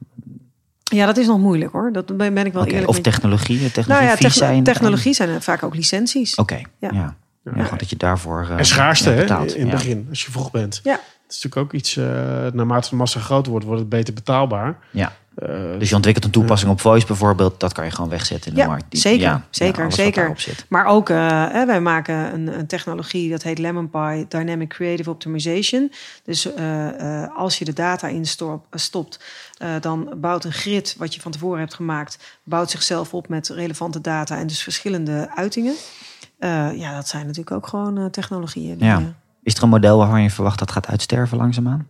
Speaker 4: Ja, dat is nog moeilijk hoor. Dat ben ik wel eerlijk
Speaker 2: Of technologie? Technologie
Speaker 4: Nou ja, techn-
Speaker 2: zijn.
Speaker 4: technologie zijn vaak ook licenties.
Speaker 2: Oké. Ja.
Speaker 4: Ja,
Speaker 2: gewoon dat je daarvoor. eh,
Speaker 3: En schaarste
Speaker 2: ja,
Speaker 3: hè,
Speaker 2: betaalt.
Speaker 3: in het
Speaker 2: Ja.
Speaker 3: begin, als je vroeg bent.
Speaker 4: Ja.
Speaker 3: Het is natuurlijk ook iets, eh, naarmate de massa groter wordt, wordt het beter betaalbaar.
Speaker 2: Ja.
Speaker 3: Eh,
Speaker 2: Dus je ontwikkelt een toepassing op voice bijvoorbeeld, dat kan je gewoon wegzetten in
Speaker 4: Ja,
Speaker 2: de markt. Die-
Speaker 4: zeker,
Speaker 2: ja,
Speaker 4: zeker,
Speaker 2: ja,
Speaker 4: zeker. Maar ook, eh, hè, wij maken een, een technologie dat heet Lemon Pie Dynamic Creative Optimization. Dus eh, eh, als je de data in stop- stopt, eh, dan bouwt een grid wat je van tevoren hebt gemaakt, bouwt zichzelf op met relevante data en dus verschillende uitingen. Eh, ja, dat zijn natuurlijk ook gewoon eh, technologieën. die,
Speaker 2: Ja.
Speaker 4: eh,
Speaker 2: Is er een model waarvan je verwacht dat gaat uitsterven langzaamaan?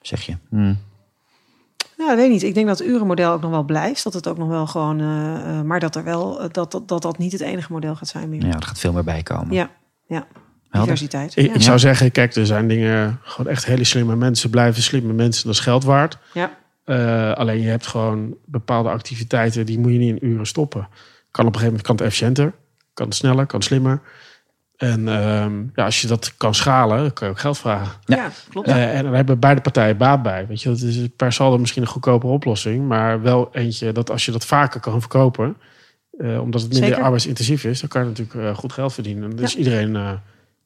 Speaker 2: Zeg je? Hmm.
Speaker 4: Nou, dat weet ik niet. Ik denk dat het urenmodel ook nog wel blijft. Dat het ook nog wel gewoon. eh, eh, maar dat er wel dat, dat, dat dat niet het enige model gaat zijn meer.
Speaker 2: Ja, er gaat veel meer bij komen.
Speaker 4: Ja, ja. Diversiteit.
Speaker 3: ik,
Speaker 4: ja.
Speaker 3: ik zou zeggen, kijk, er zijn dingen, gewoon echt hele slimme mensen blijven slimme mensen. Dat is geld waard.
Speaker 4: ja.
Speaker 3: Eh, alleen je hebt gewoon bepaalde activiteiten, die moet je niet in uren stoppen. Kan op een gegeven moment kan het efficiënter, kan sneller, kan slimmer. En ehm, ja, als je dat kan schalen, dan kan je ook geld vragen.
Speaker 4: Ja, klopt.
Speaker 3: Eh, en dan hebben beide partijen baat bij. Weet je, dat is per saldo misschien een goedkope oplossing, maar wel eentje dat als je dat vaker kan verkopen, eh, omdat het minder
Speaker 4: Zeker.
Speaker 3: arbeidsintensief is, dan kan je natuurlijk eh, goed geld verdienen. En dan is
Speaker 4: Ja.
Speaker 3: iedereen eh,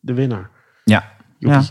Speaker 3: de winnaar.
Speaker 2: Ja.
Speaker 3: Joepie.
Speaker 2: Ja.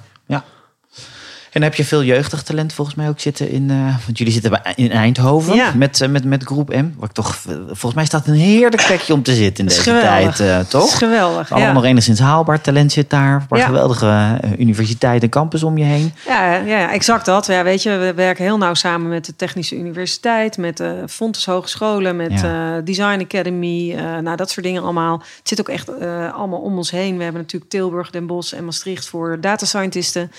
Speaker 2: En heb je veel jeugdig talent volgens mij ook zitten in... eh, want jullie zitten bij- in Eindhoven
Speaker 4: Ja.
Speaker 2: met, eh, met, met groep M. Waar ik toch, eh, volgens mij staat een heerlijk plekje om te zitten in deze
Speaker 4: geweldig.
Speaker 2: tijd,
Speaker 4: is
Speaker 2: toch?
Speaker 4: geweldig.
Speaker 2: Allemaal
Speaker 4: Ja.
Speaker 2: nog enigszins haalbaar. Talent zit daar. Een paar
Speaker 4: Ja.
Speaker 2: geweldige universiteiten en campus om je heen.
Speaker 4: Ja, ja, exact dat. Ja, weet je, we werken heel nauw samen met de Technische Universiteit, met de Fontes Hogescholen, met Design Academy. nou, dat soort dingen allemaal. Het zit ook echt allemaal om ons heen. We hebben natuurlijk Tilburg, Den Bosch en Maastricht voor data scientisten.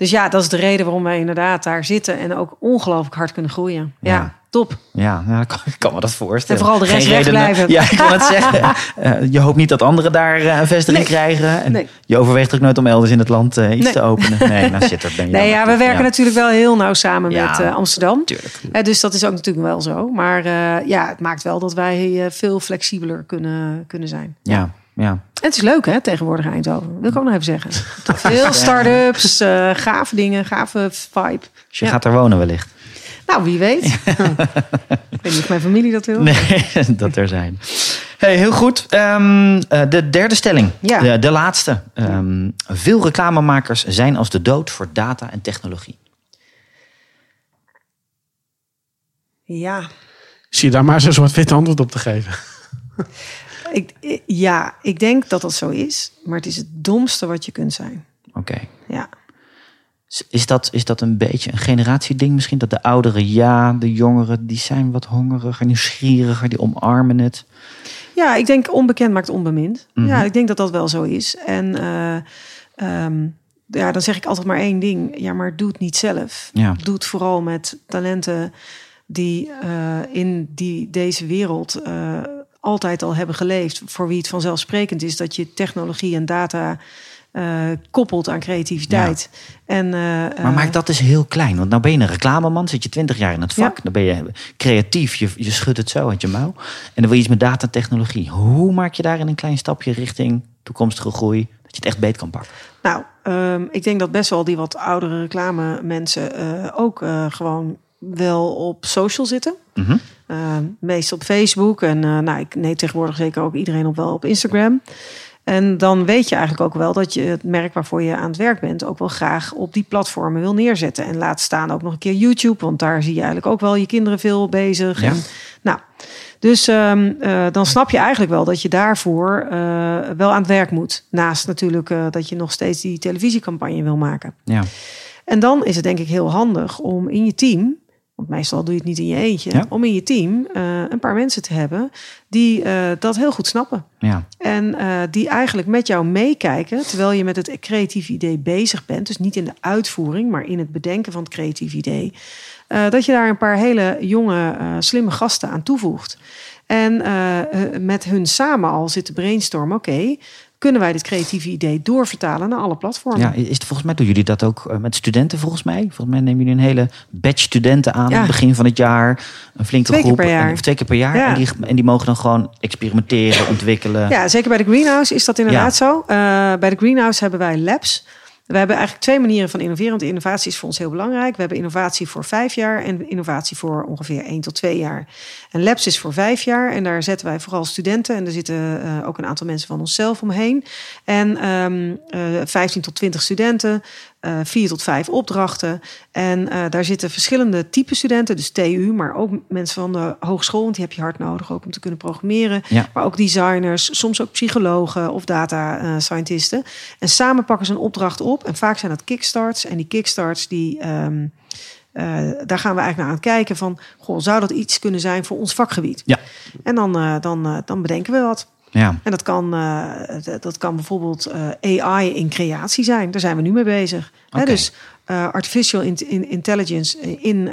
Speaker 4: Dus ja, dat is de reden waarom wij inderdaad daar zitten en ook ongelooflijk hard kunnen groeien. Ja,
Speaker 2: Ja.
Speaker 4: top.
Speaker 2: Ja, ik kan, me dat voorstellen.
Speaker 4: En vooral de rest wegblijven.
Speaker 2: Ja, ik wil het zeggen. Eh, je hoopt niet dat anderen daar eh, een vestiging
Speaker 4: Nee.
Speaker 2: krijgen. En
Speaker 4: Nee.
Speaker 2: Je overweegt ook nooit om elders in het land eh, iets
Speaker 4: Nee.
Speaker 2: te openen. Nee, nou zit er ben je
Speaker 4: Nee, ja, we werken natuurlijk wel heel nauw samen
Speaker 2: Ja.
Speaker 4: met Amsterdam.
Speaker 2: Tuurlijk.
Speaker 4: Dus dat is ook natuurlijk wel zo. Maar ja, het maakt wel dat wij veel flexibeler kunnen, kunnen zijn.
Speaker 2: Ja, ja.
Speaker 4: Het is leuk hè, tegenwoordig Eindhoven. Wil ik ook nog even zeggen. Veel start-ups, eh, gave dingen, gave vibe.
Speaker 2: Dus je
Speaker 4: Ja.
Speaker 2: gaat er wonen wellicht.
Speaker 4: Nou, wie weet. ik weet niet of mijn familie dat wil.
Speaker 2: Nee, dat er zijn. Hey, heel goed. Ehm, eh, de derde stelling.
Speaker 4: Ja.
Speaker 2: De, de laatste. Ehm, veel reclamemakers zijn als de dood voor data en technologie.
Speaker 4: Ja,
Speaker 3: Zie je daar maar een soort wit antwoord op te geven.
Speaker 4: Ik, ik- ja, ik denk dat dat zo is. Maar het is het domste wat je kunt zijn.
Speaker 2: Oké.
Speaker 4: Ja.
Speaker 2: Is dat, is dat een beetje een generatieding misschien? Dat de ouderen ja, de jongeren die zijn wat hongeriger, nieuwsgieriger, die omarmen het.
Speaker 4: Ja, ik denk onbekend maakt onbemind.
Speaker 2: Mhm.
Speaker 4: Ja, ik denk dat dat wel zo is. En eh, ehm, ja, dan zeg ik altijd maar één ding. Ja, maar doe het niet zelf.
Speaker 2: Ja.
Speaker 4: Doe het vooral met talenten die eh, in die, deze wereld eh, altijd al hebben geleefd. Voor wie het vanzelfsprekend is dat je technologie en data eh, koppelt aan creativiteit. En, eh,
Speaker 2: Maar
Speaker 4: eh,
Speaker 2: maak dat eens heel klein. Want nou ben je een reclameman, zit je twintig jaar in het vak.
Speaker 4: Ja.
Speaker 2: Dan ben je creatief, je, je schudt het zo uit je mouw. En dan wil je iets met data en technologie. Hoe maak je daarin een klein stapje richting toekomstige groei? Dat je het echt beet kan pakken.
Speaker 4: Nou, ehm, ik denk dat best wel die wat oudere reclame mensen ook gewoon wel op social zitten.
Speaker 2: Mhm.
Speaker 4: Uh, meest op Facebook en eh, nou, ik nee, tegenwoordig zeker ook iedereen op wel op Instagram. En dan weet je eigenlijk ook wel dat je het merk waarvoor je aan het werk bent ook wel graag op die platformen wil neerzetten. En laat staan ook nog een keer YouTube, want daar zie je eigenlijk ook wel je kinderen veel bezig.
Speaker 2: Ja.
Speaker 4: En, nou, dus ehm, eh, dan snap je eigenlijk wel dat je daarvoor eh, wel aan het werk moet. Naast natuurlijk dat je nog steeds die televisiecampagne wil maken.
Speaker 2: Ja.
Speaker 4: En dan is het denk ik heel handig om in je team, want meestal doe je het niet in je eentje,
Speaker 2: Ja.
Speaker 4: om in je team eh, een paar mensen te hebben die eh, dat heel goed snappen.
Speaker 2: Ja.
Speaker 4: En eh, die eigenlijk met jou meekijken terwijl je met het creatief idee bezig bent. Dus niet in de uitvoering, maar in het bedenken van het creatief idee. Dat je daar een paar hele jonge, slimme gasten aan toevoegt. En met hun samen al zitten brainstormen. Oké, kunnen wij dit creatieve idee doorvertalen naar alle platformen.
Speaker 2: Ja, is het, volgens mij doen jullie dat ook eh, met studenten volgens mij. Volgens mij nemen jullie een hele batch studenten aan
Speaker 4: Ja.
Speaker 2: aan het begin van het jaar. Een flinke
Speaker 4: Twee keer
Speaker 2: groep.
Speaker 4: per jaar.
Speaker 2: En- Of twee keer per jaar.
Speaker 4: Ja.
Speaker 2: En, die, en die mogen dan gewoon experimenteren, ontwikkelen.
Speaker 4: Ja, zeker bij de greenhouse is dat inderdaad zo. Uh, bij de greenhouse hebben wij labs. We hebben eigenlijk twee manieren van innoveren. Want innovatie is voor ons heel belangrijk. We hebben innovatie voor vijf jaar en innovatie voor ongeveer één tot twee jaar. En labs is voor vijf jaar. En daar zetten wij vooral studenten. En er zitten uh, ook een aantal mensen van onszelf omheen. En um, uh, 15 tot 20 studenten. Uh, vier tot vijf opdrachten. En uh, daar zitten verschillende type studenten, dus TU, maar ook mensen van de hogeschool, want die heb je hard nodig ook om te kunnen programmeren.
Speaker 2: Ja.
Speaker 4: Maar ook designers, soms ook psychologen of data uh, scientisten. En samen pakken ze een opdracht op. En vaak zijn dat kickstarts. En die kickstarts die. Um, uh, daar gaan we eigenlijk naar aan het kijken van, goh, zou dat iets kunnen zijn voor ons vakgebied?
Speaker 2: Ja.
Speaker 4: En dan, uh, dan, dan bedenken we wat.
Speaker 2: Ja.
Speaker 4: En dat kan, uh, dat kan bijvoorbeeld uh, AI in creatie zijn. Daar zijn we nu mee bezig.
Speaker 2: Okay.
Speaker 4: Dus uh, artificial in, in intelligence in,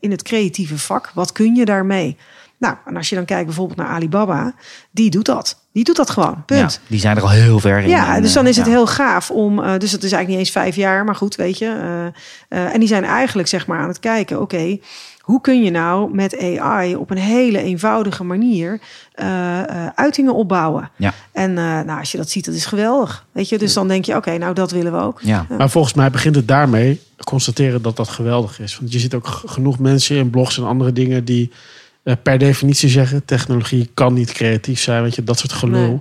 Speaker 4: in het creatieve vak. Wat kun je daarmee? Nou, en als je dan kijkt bijvoorbeeld naar Alibaba, die doet dat. Die doet dat gewoon. Punt.
Speaker 2: Ja, die zijn er al heel ver in.
Speaker 4: Ja,
Speaker 2: en,
Speaker 4: dus dan is het
Speaker 2: ja.
Speaker 4: heel gaaf om. Uh, dus het is eigenlijk niet eens vijf jaar, maar goed, weet je. Uh, uh, en die zijn eigenlijk zeg maar aan het kijken. Oké, okay, hoe kun je nou met AI op een hele eenvoudige manier uh, uitingen opbouwen?
Speaker 2: Ja.
Speaker 4: En nou, als je dat ziet, dat is geweldig. Weet je, dus dan denk je, oké, okay, nou dat willen we ook.
Speaker 2: Ja.
Speaker 3: Maar volgens mij begint het daarmee constateren dat dat geweldig is. Want je ziet ook genoeg mensen in blogs en andere dingen die per definitie zeggen: technologie kan niet creatief zijn. Weet je, dat soort gelul. Nee.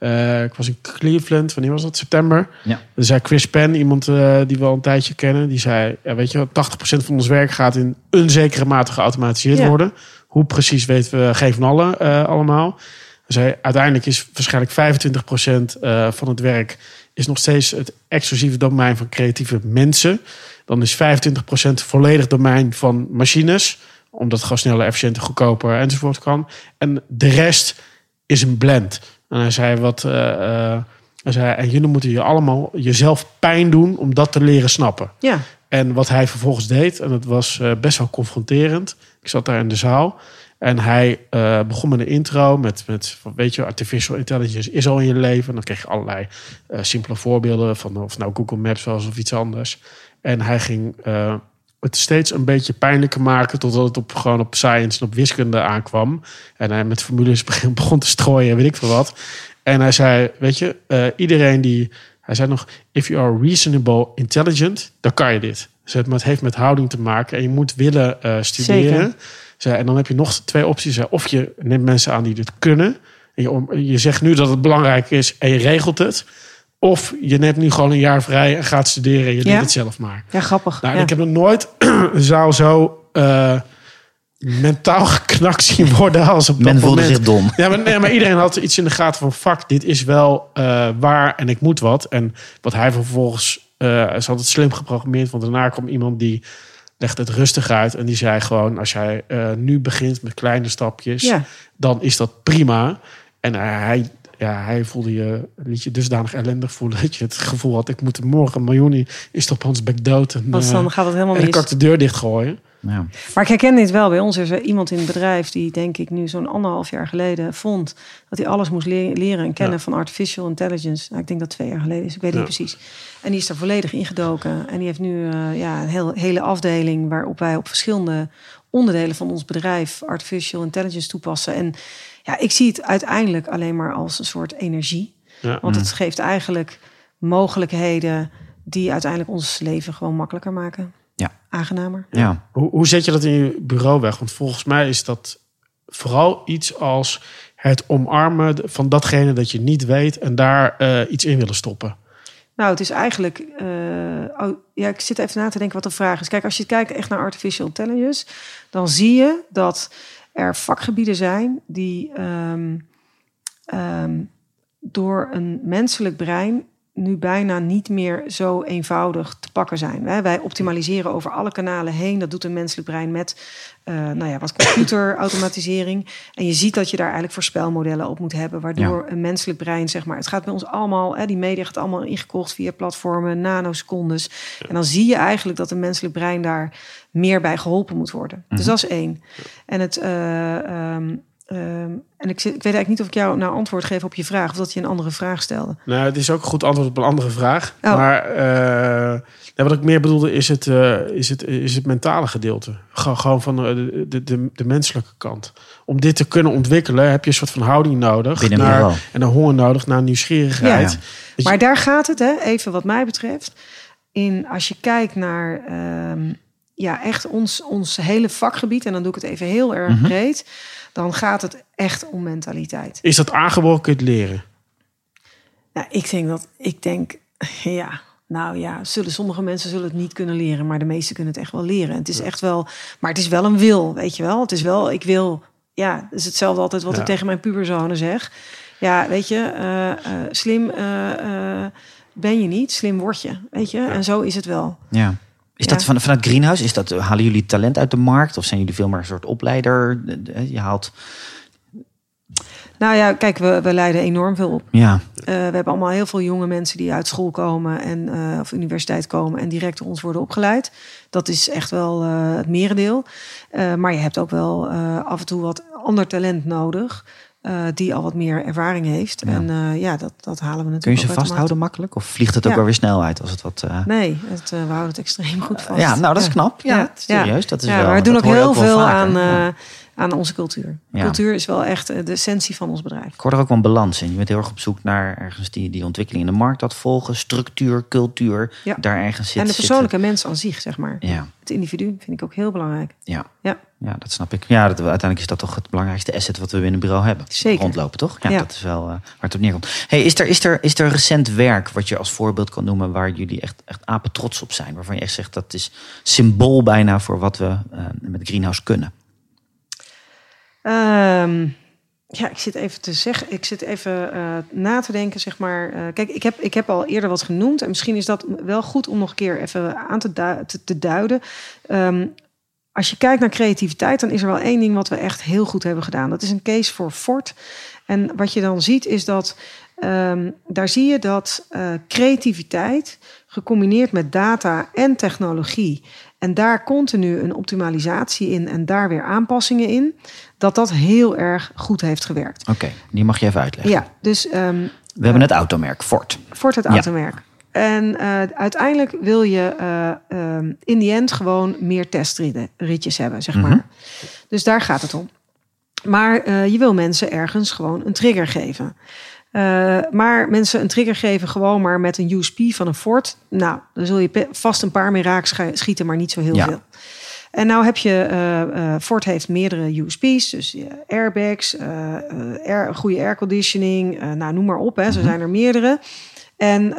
Speaker 3: Uh, ik was in Cleveland, wanneer was dat? September.
Speaker 2: Ja.
Speaker 3: Er zei Chris Penn, iemand uh, die we al een tijdje kennen, die zei: ja, Weet je, 80% van ons werk gaat in een zekere mate geautomatiseerd
Speaker 4: Ja.
Speaker 3: worden. Hoe precies weten we geen van allen uh, allemaal. Hij zei: Uiteindelijk is waarschijnlijk 25% uh, van het werk is nog steeds het exclusieve domein van creatieve mensen. Dan is 25% volledig domein van machines, omdat het gewoon sneller, efficiënter, goedkoper enzovoort kan. En de rest is een blend. En hij zei wat. Uh, uh, hij zei, en jullie moeten je allemaal jezelf pijn doen om dat te leren snappen.
Speaker 4: Ja.
Speaker 3: En wat hij vervolgens deed, en dat was uh, best wel confronterend. Ik zat daar in de zaal. En hij uh, begon met een intro met, met, weet je, artificial intelligence is al in je leven. En dan kreeg je allerlei uh, simpele voorbeelden van of nou Google Maps was of iets anders. En hij ging uh, het steeds een beetje pijnlijker maken totdat het op, gewoon op science en op wiskunde aankwam. En hij met formules begon te strooien, weet ik veel wat. En hij zei, weet je, uh, iedereen die... Hij zei nog, if you are reasonable intelligent, dan kan je dit. Dus het, maar het heeft met houding te maken en je moet willen uh, studeren. Zei, en dan heb je nog twee opties. Zei, of je neemt mensen aan die dit kunnen. En je, je zegt nu dat het belangrijk is en je regelt het. Of je neemt nu gewoon een jaar vrij en gaat studeren en je
Speaker 4: Ja.
Speaker 3: doet het zelf maar.
Speaker 4: Ja, grappig.
Speaker 3: Nou,
Speaker 4: ja.
Speaker 3: ik heb nog nooit een zaal zo uh, mentaal geknakt zien worden als op
Speaker 2: Men
Speaker 3: dat
Speaker 2: voelde
Speaker 3: moment.
Speaker 2: zich dom.
Speaker 3: Ja, maar, nee, maar iedereen had iets in de gaten van... fuck, dit is wel uh, waar en ik moet wat. En wat hij vervolgens... Uh, is altijd slim geprogrammeerd. Want daarna kwam iemand die legde het rustig uit. En die zei gewoon... als jij uh, nu begint met kleine stapjes...
Speaker 4: Ja.
Speaker 3: dan is dat prima. En uh, hij... Ja, hij voelde je, liet je dusdanig ellendig voelen dat je het gevoel had: ik moet morgen een miljoen is toch op ons bek dood. En,
Speaker 4: dan gaat het helemaal
Speaker 3: en dan kan ik
Speaker 4: mis.
Speaker 3: de deur dichtgooien.
Speaker 2: Ja.
Speaker 4: Maar ik herken dit wel. Bij ons is er iemand in het bedrijf die, denk ik, nu zo'n anderhalf jaar geleden vond dat hij alles moest le leren en kennen
Speaker 3: Ja.
Speaker 4: van artificial intelligence. Nou, ik denk dat twee jaar geleden is. Ik weet
Speaker 3: Ja.
Speaker 4: niet precies. En die is daar volledig ingedoken. En die heeft nu uh, ja, een heel, hele afdeling waarop wij op verschillende onderdelen van ons bedrijf artificial intelligence toepassen. En ja, ik zie het uiteindelijk alleen maar als een soort energie.
Speaker 3: Ja.
Speaker 4: Want het geeft eigenlijk mogelijkheden die uiteindelijk ons leven gewoon makkelijker maken.
Speaker 2: Ja.
Speaker 4: Aangenamer.
Speaker 2: Ja.
Speaker 3: Hoe, hoe zet je dat in je bureau weg? Want volgens mij is dat vooral iets als het omarmen van datgene dat je niet weet en daar uh, iets in willen stoppen.
Speaker 4: Nou, het is eigenlijk. Uh, oh, ja, ik zit even na te denken wat de vraag is. Kijk, als je kijkt echt naar artificial intelligence, dan zie je dat er vakgebieden zijn die um, um, door een menselijk brein nu bijna niet meer zo eenvoudig te pakken zijn. Wij optimaliseren over alle kanalen heen. Dat doet een menselijk brein met uh, nou ja, wat computerautomatisering. En je ziet dat je daar eigenlijk voorspelmodellen op moet hebben... waardoor ja. een menselijk brein, zeg maar... het gaat bij ons allemaal, hè, die media gaat allemaal ingekocht... via platformen, nanosecondes. En dan zie je eigenlijk dat een menselijk brein daar meer bij geholpen moet worden. Mm -hmm. Dus dat is één. En het... Uh, um, ehm, en ik, zit, ik weet eigenlijk niet of ik jou nou antwoord geef op je vraag... of dat je een andere vraag stelde.
Speaker 3: Nou, het is ook een goed antwoord op een andere vraag.
Speaker 4: Oh.
Speaker 3: Maar eh, wat ik meer bedoelde is het, eh, is het, is het mentale gedeelte. Gewoon, van eh, de, de, de, de menselijke kant. Om dit te kunnen ontwikkelen heb je een soort van houding nodig. Naar, en een honger nodig naar nieuwsgierigheid.
Speaker 2: Ja,
Speaker 3: je-
Speaker 4: Maar daar gaat het, hè, even wat mij betreft. In, als je kijkt naar ehm, ja, echt ons, ons hele vakgebied... en dan doe ik het even heel erg
Speaker 2: Mhm.
Speaker 4: breed... dan gaat het echt om mentaliteit.
Speaker 3: Is dat aangeboren, kun je het leren?
Speaker 4: Nou, ik denk dat, ik denk, ja, nou ja, zullen, sommige mensen zullen het niet kunnen leren, maar de meesten kunnen het echt wel leren. En het is echt wel, maar het is wel een wil, weet je wel. Het is wel, ik wil, ja, het is hetzelfde altijd wat
Speaker 3: Ja.
Speaker 4: ik tegen mijn puberzonen zeg. Ja, weet je, eh, eh, slim eh, eh, ben je niet, slim word je, weet je. En zo is het wel.
Speaker 2: Ja. Is
Speaker 4: Ja.
Speaker 2: dat van, vanuit Greenhouse? Is dat, halen jullie talent uit de markt? Of zijn jullie veel meer een soort opleider? Je haalt...
Speaker 4: Nou ja, kijk, we, we leiden enorm veel op.
Speaker 2: Ja,
Speaker 4: Eh, we hebben allemaal heel veel jonge mensen die uit school komen en eh, of universiteit komen en direct door ons worden opgeleid. Dat is echt wel eh, het merendeel. Maar je hebt ook wel af en toe wat ander talent nodig. Eh, die al wat meer ervaring heeft.
Speaker 2: Ja.
Speaker 4: En eh, ja, dat, dat halen we natuurlijk.
Speaker 2: kun je ze vasthouden makkelijk? Of vliegt het ook
Speaker 4: Ja.
Speaker 2: wel weer snel uit als het wat... eh.
Speaker 4: Nee, het, we houden het extreem goed vast.
Speaker 2: ja, nou dat is knap. Ja, serieus. Dat is wel,
Speaker 4: maar we doen ook heel veel aan, aan onze cultuur.
Speaker 2: Ja.
Speaker 4: Cultuur is wel echt eh, de essentie van ons bedrijf.
Speaker 2: Ik hoor er ook wel een balans in. Je bent heel erg op zoek naar ergens die, die ontwikkeling in de markt dat volgen. Structuur, cultuur,
Speaker 4: Ja.
Speaker 2: daar ergens zit.
Speaker 4: en de
Speaker 2: zitten.
Speaker 4: persoonlijke mens aan zich, zeg maar.
Speaker 2: Ja,
Speaker 4: Het individu vind ik ook heel belangrijk.
Speaker 2: ja.
Speaker 4: Ja.
Speaker 2: Ja, dat snap ik. Ja, dat, uiteindelijk is dat toch het belangrijkste asset wat we binnen het bureau hebben.
Speaker 4: Zeker.
Speaker 2: Rondlopen, toch? Ja,
Speaker 4: Ja.
Speaker 2: dat is wel eh, waar het op neerkomt. Hey, is, er, is, er, is er recent werk wat je als voorbeeld kan noemen... waar jullie echt, echt apen trots op zijn? Waarvan je echt zegt, dat is symbool bijna voor wat we eh, met Greenhouse kunnen.
Speaker 4: Ehm, ja, ik zit even te zeggen, ik zit even eh, na te denken, zeg maar. Eh, kijk, ik heb, ik heb al eerder wat genoemd. En misschien is dat wel goed om nog een keer even aan te, te duiden. Ehm, als je kijkt naar creativiteit, dan is er wel één ding wat we echt heel goed hebben gedaan. Dat is een case voor Ford. En wat je dan ziet, is dat ehm, daar zie je dat eh, creativiteit gecombineerd met data en technologie. En daar continu een optimalisatie in en daar weer aanpassingen in. Dat dat heel erg goed heeft gewerkt.
Speaker 2: Oké, die mag je even uitleggen.
Speaker 4: Ja, dus ehm,
Speaker 2: We hebben het automerk Ford.
Speaker 4: Ford het
Speaker 2: Ja.
Speaker 4: automerk. En eh, uiteindelijk wil je eh, ehm, in die end gewoon meer testritjes hebben, zeg maar. Dus daar gaat het om. Maar eh, je wil mensen ergens gewoon een trigger geven. Eh, maar mensen een trigger geven gewoon maar met een USP van een Ford. Nou, dan zul je vast een paar meer raak schi- schieten, maar niet zo heel
Speaker 2: Ja.
Speaker 4: veel. En nou heb je, eh, Ford heeft meerdere USP's, dus airbags, air, goede airconditioning, nou noem maar op, hè, zo zijn er meerdere. En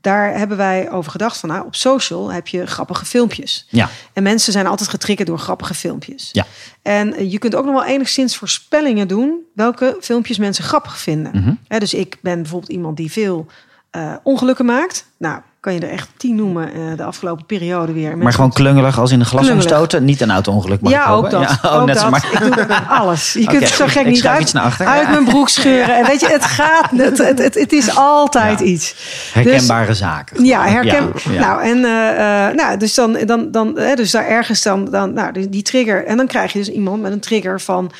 Speaker 4: daar hebben wij over gedacht van, nou op social heb je grappige filmpjes.
Speaker 2: Ja,
Speaker 4: En mensen zijn altijd getriggerd door grappige filmpjes.
Speaker 2: Ja.
Speaker 4: En eh, je kunt ook nog wel enigszins voorspellingen doen welke filmpjes mensen grappig vinden.
Speaker 2: Mhm.
Speaker 4: Dus ik ben bijvoorbeeld iemand die veel eh, ongelukken maakt. Nou, kan je er echt tien noemen eh, de afgelopen periode weer.
Speaker 2: maar gewoon klungelig als in een glas omstoten. Niet een auto-ongeluk
Speaker 4: ja, ook dat.
Speaker 2: Ja, oh,
Speaker 4: ook
Speaker 2: net
Speaker 4: dat.
Speaker 2: zo maar.
Speaker 4: Ik doe alles. Je kunt het zo gek niet uit,
Speaker 2: iets naar achter.
Speaker 4: uit
Speaker 2: Ja.
Speaker 4: mijn broek scheuren. En weet je, het gaat. Het, het, het, het is altijd
Speaker 2: Ja.
Speaker 4: iets.
Speaker 2: Herkenbare zaken.
Speaker 4: Ja, herken. Nou, en uh, uh, nou, dus dan, dan, dan hè, dus daar ergens dan, dan nou, die, die trigger. En dan krijg je dus iemand met een trigger van.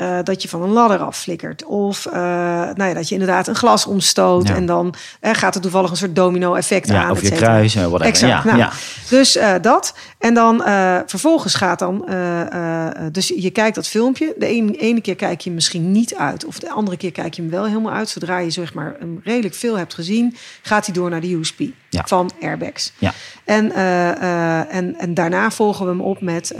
Speaker 4: Uh, dat je van een ladder afflikkert. Of uh, nou ja, dat je inderdaad een glas omstoot. Ja. En dan uh, gaat er toevallig een soort domino-effect
Speaker 2: ja,
Speaker 4: aan.
Speaker 2: Of je kruis.
Speaker 4: Exact.
Speaker 2: Ja,
Speaker 4: nou. Dus dat. En dan uh, vervolgens gaat dan. Uh, dus je kijkt dat filmpje. De ene, ene keer kijk je hem misschien niet uit. Of de andere keer kijk je hem wel helemaal uit. Zodra je zeg maar hem redelijk veel hebt gezien, gaat hij door naar de USP
Speaker 2: ja.
Speaker 4: van airbags.
Speaker 2: Ja.
Speaker 4: En, en, en daarna volgen we hem op met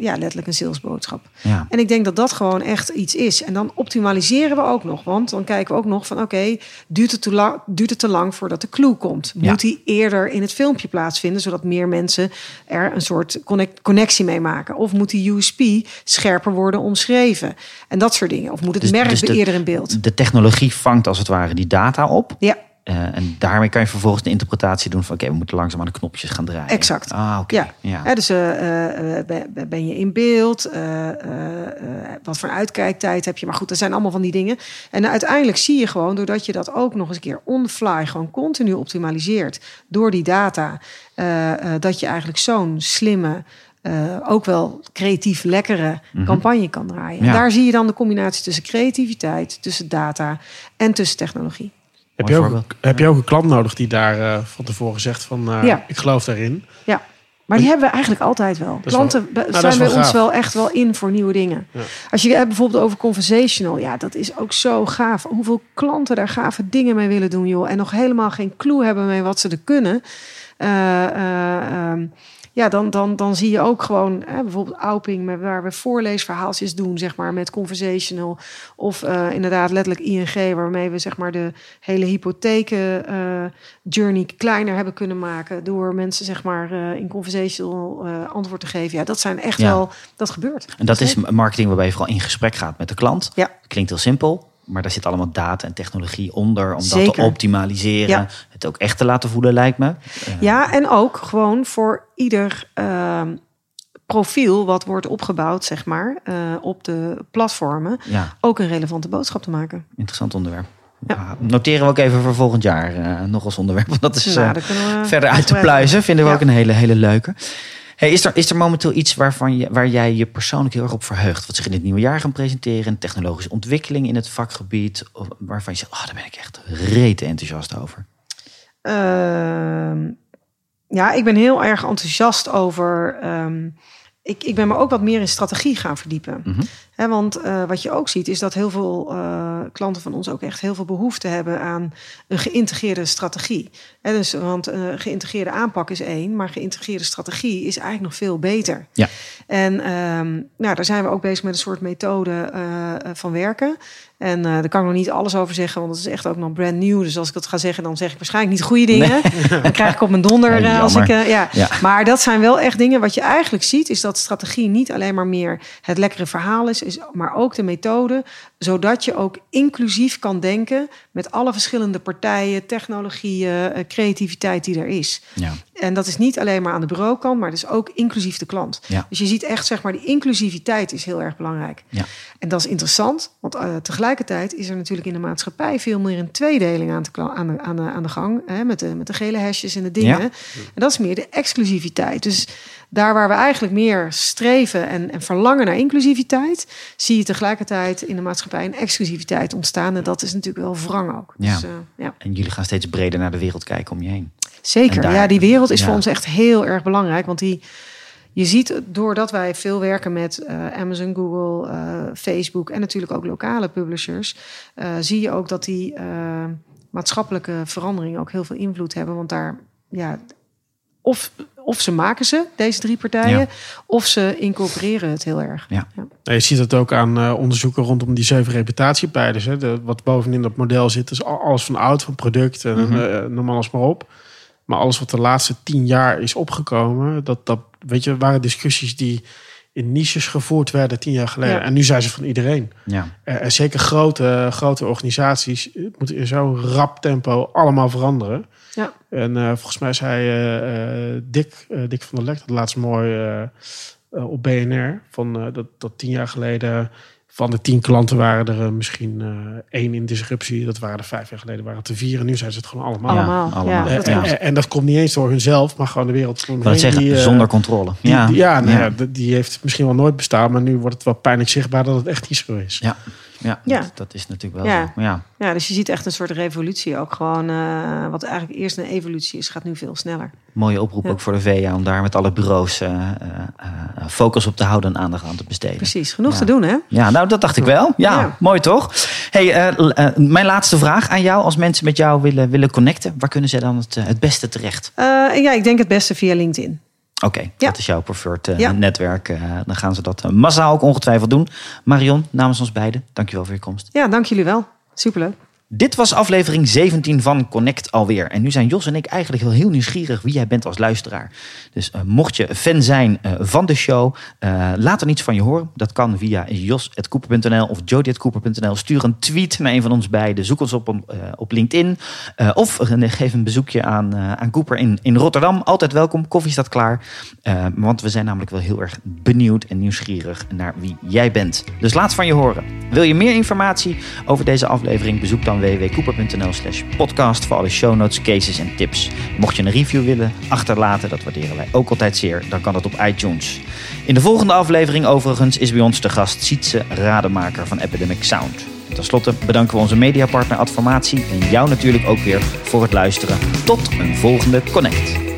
Speaker 4: ja, letterlijk een salesboodschap.
Speaker 2: Ja.
Speaker 4: En ik denk dat dat gewoon echt iets is. En dan optimaliseren we ook nog. Want dan kijken we ook nog van oké, okay, duurt, het te lang, duurt het te lang voordat de clue komt? Moet ja. die eerder in het filmpje plaatsvinden, zodat meer mensen er een soort connectie mee maken? Of moet die USP scherper worden omschreven? En dat soort dingen. Of moet het
Speaker 2: dus,
Speaker 4: merk
Speaker 2: dus de,
Speaker 4: eerder in beeld?
Speaker 2: De technologie vangt als het ware die data op.
Speaker 4: Ja.
Speaker 2: Uh, en daarmee kan je vervolgens de interpretatie doen van... oké, okay, we moeten langzaam aan de knopjes gaan draaien.
Speaker 4: Exact.
Speaker 2: Ah, oké.
Speaker 4: Okay. Ja. ja. dus uh, uh, ben je in beeld? Uh, wat voor uitkijktijd heb je? Maar goed, dat zijn allemaal van die dingen. En uiteindelijk zie je gewoon, doordat je dat ook nog eens een keer on-fly... gewoon continu optimaliseert door die data... dat je eigenlijk zo'n slimme... eh, ook wel creatief lekkere campagne kan draaien. En daar zie je dan de combinatie tussen creativiteit, tussen data en tussen technologie.
Speaker 3: Heb je, ook, heb je ook een klant nodig die daar eh, van tevoren zegt van eh,
Speaker 4: Ja.
Speaker 3: ik geloof daarin?
Speaker 4: Ja, maar die hebben we eigenlijk altijd wel. Klanten
Speaker 3: is
Speaker 4: zijn bij ons wel echt wel in voor nieuwe dingen.
Speaker 3: Ja.
Speaker 4: Als je hebt bijvoorbeeld over conversational, ja, dat is ook zo gaaf. Hoeveel klanten daar gave dingen mee willen doen, joh, en nog helemaal geen clue hebben mee wat ze er kunnen. Eh, ehm, ja, dan, dan, dan zie je ook gewoon hè, bijvoorbeeld Auping, met, waar we voorleesverhaaltjes doen, zeg maar, met conversational. Of eh, inderdaad letterlijk ING, waarmee we zeg maar de hele hypotheken eh, journey kleiner hebben kunnen maken. Door mensen zeg maar eh, in conversational antwoord te geven. Ja, dat zijn echt
Speaker 2: Ja.
Speaker 4: wel, dat gebeurt.
Speaker 2: En dat is marketing waarbij je vooral in gesprek gaat met de klant.
Speaker 4: Ja.
Speaker 2: Klinkt heel simpel, maar daar zit allemaal data en technologie onder om dat te optimaliseren.
Speaker 4: Ja.
Speaker 2: Het ook echt te laten voelen, lijkt me. Eh,
Speaker 4: Ja, en ook gewoon voor ieder ehm, profiel wat wordt opgebouwd, zeg maar, eh, op de platformen,
Speaker 2: ja,
Speaker 4: ook een relevante boodschap te maken.
Speaker 2: interessant onderwerp.
Speaker 4: Ja.
Speaker 2: Ah, Noteren we ook even voor volgend jaar eh, nog als onderwerp. Want dat is
Speaker 4: Nou, we
Speaker 2: verder uit te pluizen. Vinden we ook een hele, hele leuke. Hey, is, er, is er momenteel iets waarvan je, waar jij je persoonlijk heel erg op verheugt? Wat zich in het nieuwe jaar gaan presenteren? Een technologische ontwikkeling in het vakgebied? Of waarvan je zegt, oh, daar ben ik echt rete enthousiast over.
Speaker 4: Ehm, ja, ik ben heel erg enthousiast over. ehm, ik, ik ben me ook wat meer in strategie gaan verdiepen.
Speaker 2: Mhm.
Speaker 4: Want eh, wat je ook ziet, is dat heel veel eh, klanten van ons ook echt heel veel behoefte hebben aan een geïntegreerde strategie. Dus, want een geïntegreerde aanpak is één, maar geïntegreerde strategie is eigenlijk nog veel beter.
Speaker 2: Ja.
Speaker 4: En ehm, nou, daar zijn we ook bezig met een soort methode van werken. En daar kan ik nog niet alles over zeggen, want het is echt ook nog brand new. Dus als ik dat ga zeggen, dan zeg ik waarschijnlijk niet de goede dingen. Dan krijg ik op mijn donder. Als ik. Ja. Maar dat zijn wel echt dingen. Wat je eigenlijk ziet, is dat strategie niet alleen maar meer het lekkere verhaal is, is maar ook de methode. Zodat je ook inclusief kan denken met alle verschillende partijen, technologieën, eh, creativiteit die er is.
Speaker 2: Ja.
Speaker 4: En dat is niet alleen maar aan de bureaukant, maar het is ook inclusief de klant.
Speaker 2: Ja.
Speaker 4: Dus je ziet echt, zeg maar, die inclusiviteit is heel erg belangrijk.
Speaker 2: Ja.
Speaker 4: En dat is interessant, want eh, tegelijkertijd is er natuurlijk in de maatschappij veel meer een tweedeling aan, te aan, de, aan, de, aan de gang. Hè, met, de, met de gele hesjes en de dingen.
Speaker 2: Ja.
Speaker 4: En dat is meer de exclusiviteit. Dus daar waar we eigenlijk meer streven en, en verlangen naar inclusiviteit, zie je tegelijkertijd in de maatschappij een exclusiviteit ontstaan. En dat is natuurlijk wel wrang ook.
Speaker 2: Ja.
Speaker 4: Dus, eh, ja.
Speaker 2: En jullie gaan steeds breder naar de wereld kijken om je heen.
Speaker 4: Zeker,
Speaker 2: daar-
Speaker 4: ja, die wereld is
Speaker 2: ja.
Speaker 4: voor ons echt heel erg belangrijk. Want die, je ziet, doordat wij veel werken met eh, Amazon, Google, eh, Facebook en natuurlijk ook lokale publishers, zie je ook dat die maatschappelijke veranderingen ook heel veel invloed hebben. Want daar, ja, of, of ze maken ze, deze drie partijen,
Speaker 2: Ja.
Speaker 4: of ze incorporeren het heel erg.
Speaker 2: Ja.
Speaker 3: Nou, je ziet het ook aan eh, onderzoeken rondom die zeven reputatiepijlers. Hè. De, wat bovenin dat model zit, is al- alles van oud, van product en eh, noem alles maar op. Maar alles wat de laatste tien jaar is opgekomen, dat, dat weet je, waren discussies die in niches gevoerd werden tien jaar geleden.
Speaker 4: Ja.
Speaker 3: En nu zijn ze van iedereen.
Speaker 2: Ja.
Speaker 3: Eh, en zeker grote, grote organisaties eh, moeten in zo'n rap tempo allemaal veranderen.
Speaker 4: Ja.
Speaker 3: En eh, volgens mij zei eh, eh, Dick, eh, Dick van der Lek dat laatst mooi op BNR. Van, eh, dat, dat tien jaar geleden van de tien klanten waren er eh, misschien eh, één in disruptie. Dat waren er vijf jaar geleden waren het er vier. En nu zijn ze het gewoon allemaal.
Speaker 4: Allemaal,
Speaker 2: allemaal.
Speaker 4: ja,
Speaker 3: Eh,
Speaker 4: dat
Speaker 3: en,
Speaker 4: klopt.
Speaker 3: en- en dat komt niet eens door hunzelf, maar gewoon de wereld heen
Speaker 2: zeggen,
Speaker 3: die,
Speaker 2: zonder controle.
Speaker 3: Die,
Speaker 2: ja,
Speaker 3: die- ja, nou
Speaker 2: ja.
Speaker 3: ja, die- die heeft misschien wel nooit bestaan, maar nu wordt het wel pijnlijk zichtbaar dat het echt niet zo is.
Speaker 2: Ja, ja,
Speaker 4: Ja.
Speaker 2: Dat, dat is natuurlijk wel
Speaker 4: Ja.
Speaker 2: zo. Ja.
Speaker 4: Ja, dus je ziet echt een soort revolutie ook gewoon. eh, wat eigenlijk eerst een evolutie is, gaat nu veel sneller.
Speaker 2: Mooie oproep
Speaker 4: Ja.
Speaker 2: ook voor de VA om daar met alle bureaus eh, eh, focus op te houden en aandacht aan te besteden.
Speaker 4: Precies, genoeg
Speaker 2: Ja.
Speaker 4: te doen hè?
Speaker 2: Ja, nou dat dacht ik wel. Ja, mooi toch? Hey, mijn laatste vraag aan jou. Als mensen met jou willen, willen connecten, waar kunnen ze dan het, het beste terecht?
Speaker 4: Ja, ik denk het beste via LinkedIn.
Speaker 2: Oké,
Speaker 4: Ja.
Speaker 2: dat is jouw preferred
Speaker 4: Ja.
Speaker 2: netwerk. Eh, dan gaan ze dat eh, massaal ook ongetwijfeld doen. Marion, namens ons beiden, dankjewel voor je komst.
Speaker 4: Ja, dank jullie wel. Superleuk.
Speaker 2: Dit was aflevering 17 van Connect alweer. En nu zijn Jos en ik eigenlijk wel heel nieuwsgierig wie jij bent als luisteraar. Dus eh, mocht je fan zijn eh, van de show, eh, laat er niets van je horen. Dat kan via jos.koeper.nl of jody.koeper.nl. Stuur een tweet naar een van ons beiden. Zoek ons op, op LinkedIn. Of geef een bezoekje aan, aan Cooper in, in Rotterdam. Altijd welkom, koffie staat klaar. Want we zijn namelijk wel heel erg benieuwd en nieuwsgierig naar wie jij bent. Dus laat van je horen. Wil je meer informatie over deze aflevering? Bezoek dan www.cooper.nl slash podcast voor alle show notes, cases en tips. Mocht je een review willen achterlaten, dat waarderen wij ook altijd zeer, dan kan dat op iTunes. In de volgende aflevering overigens is bij ons de gast Sietse Rademaker van Epidemic Sound. Ten slotte bedanken we onze mediapartner Adformatie en jou natuurlijk ook weer voor het luisteren. Tot een volgende Connect.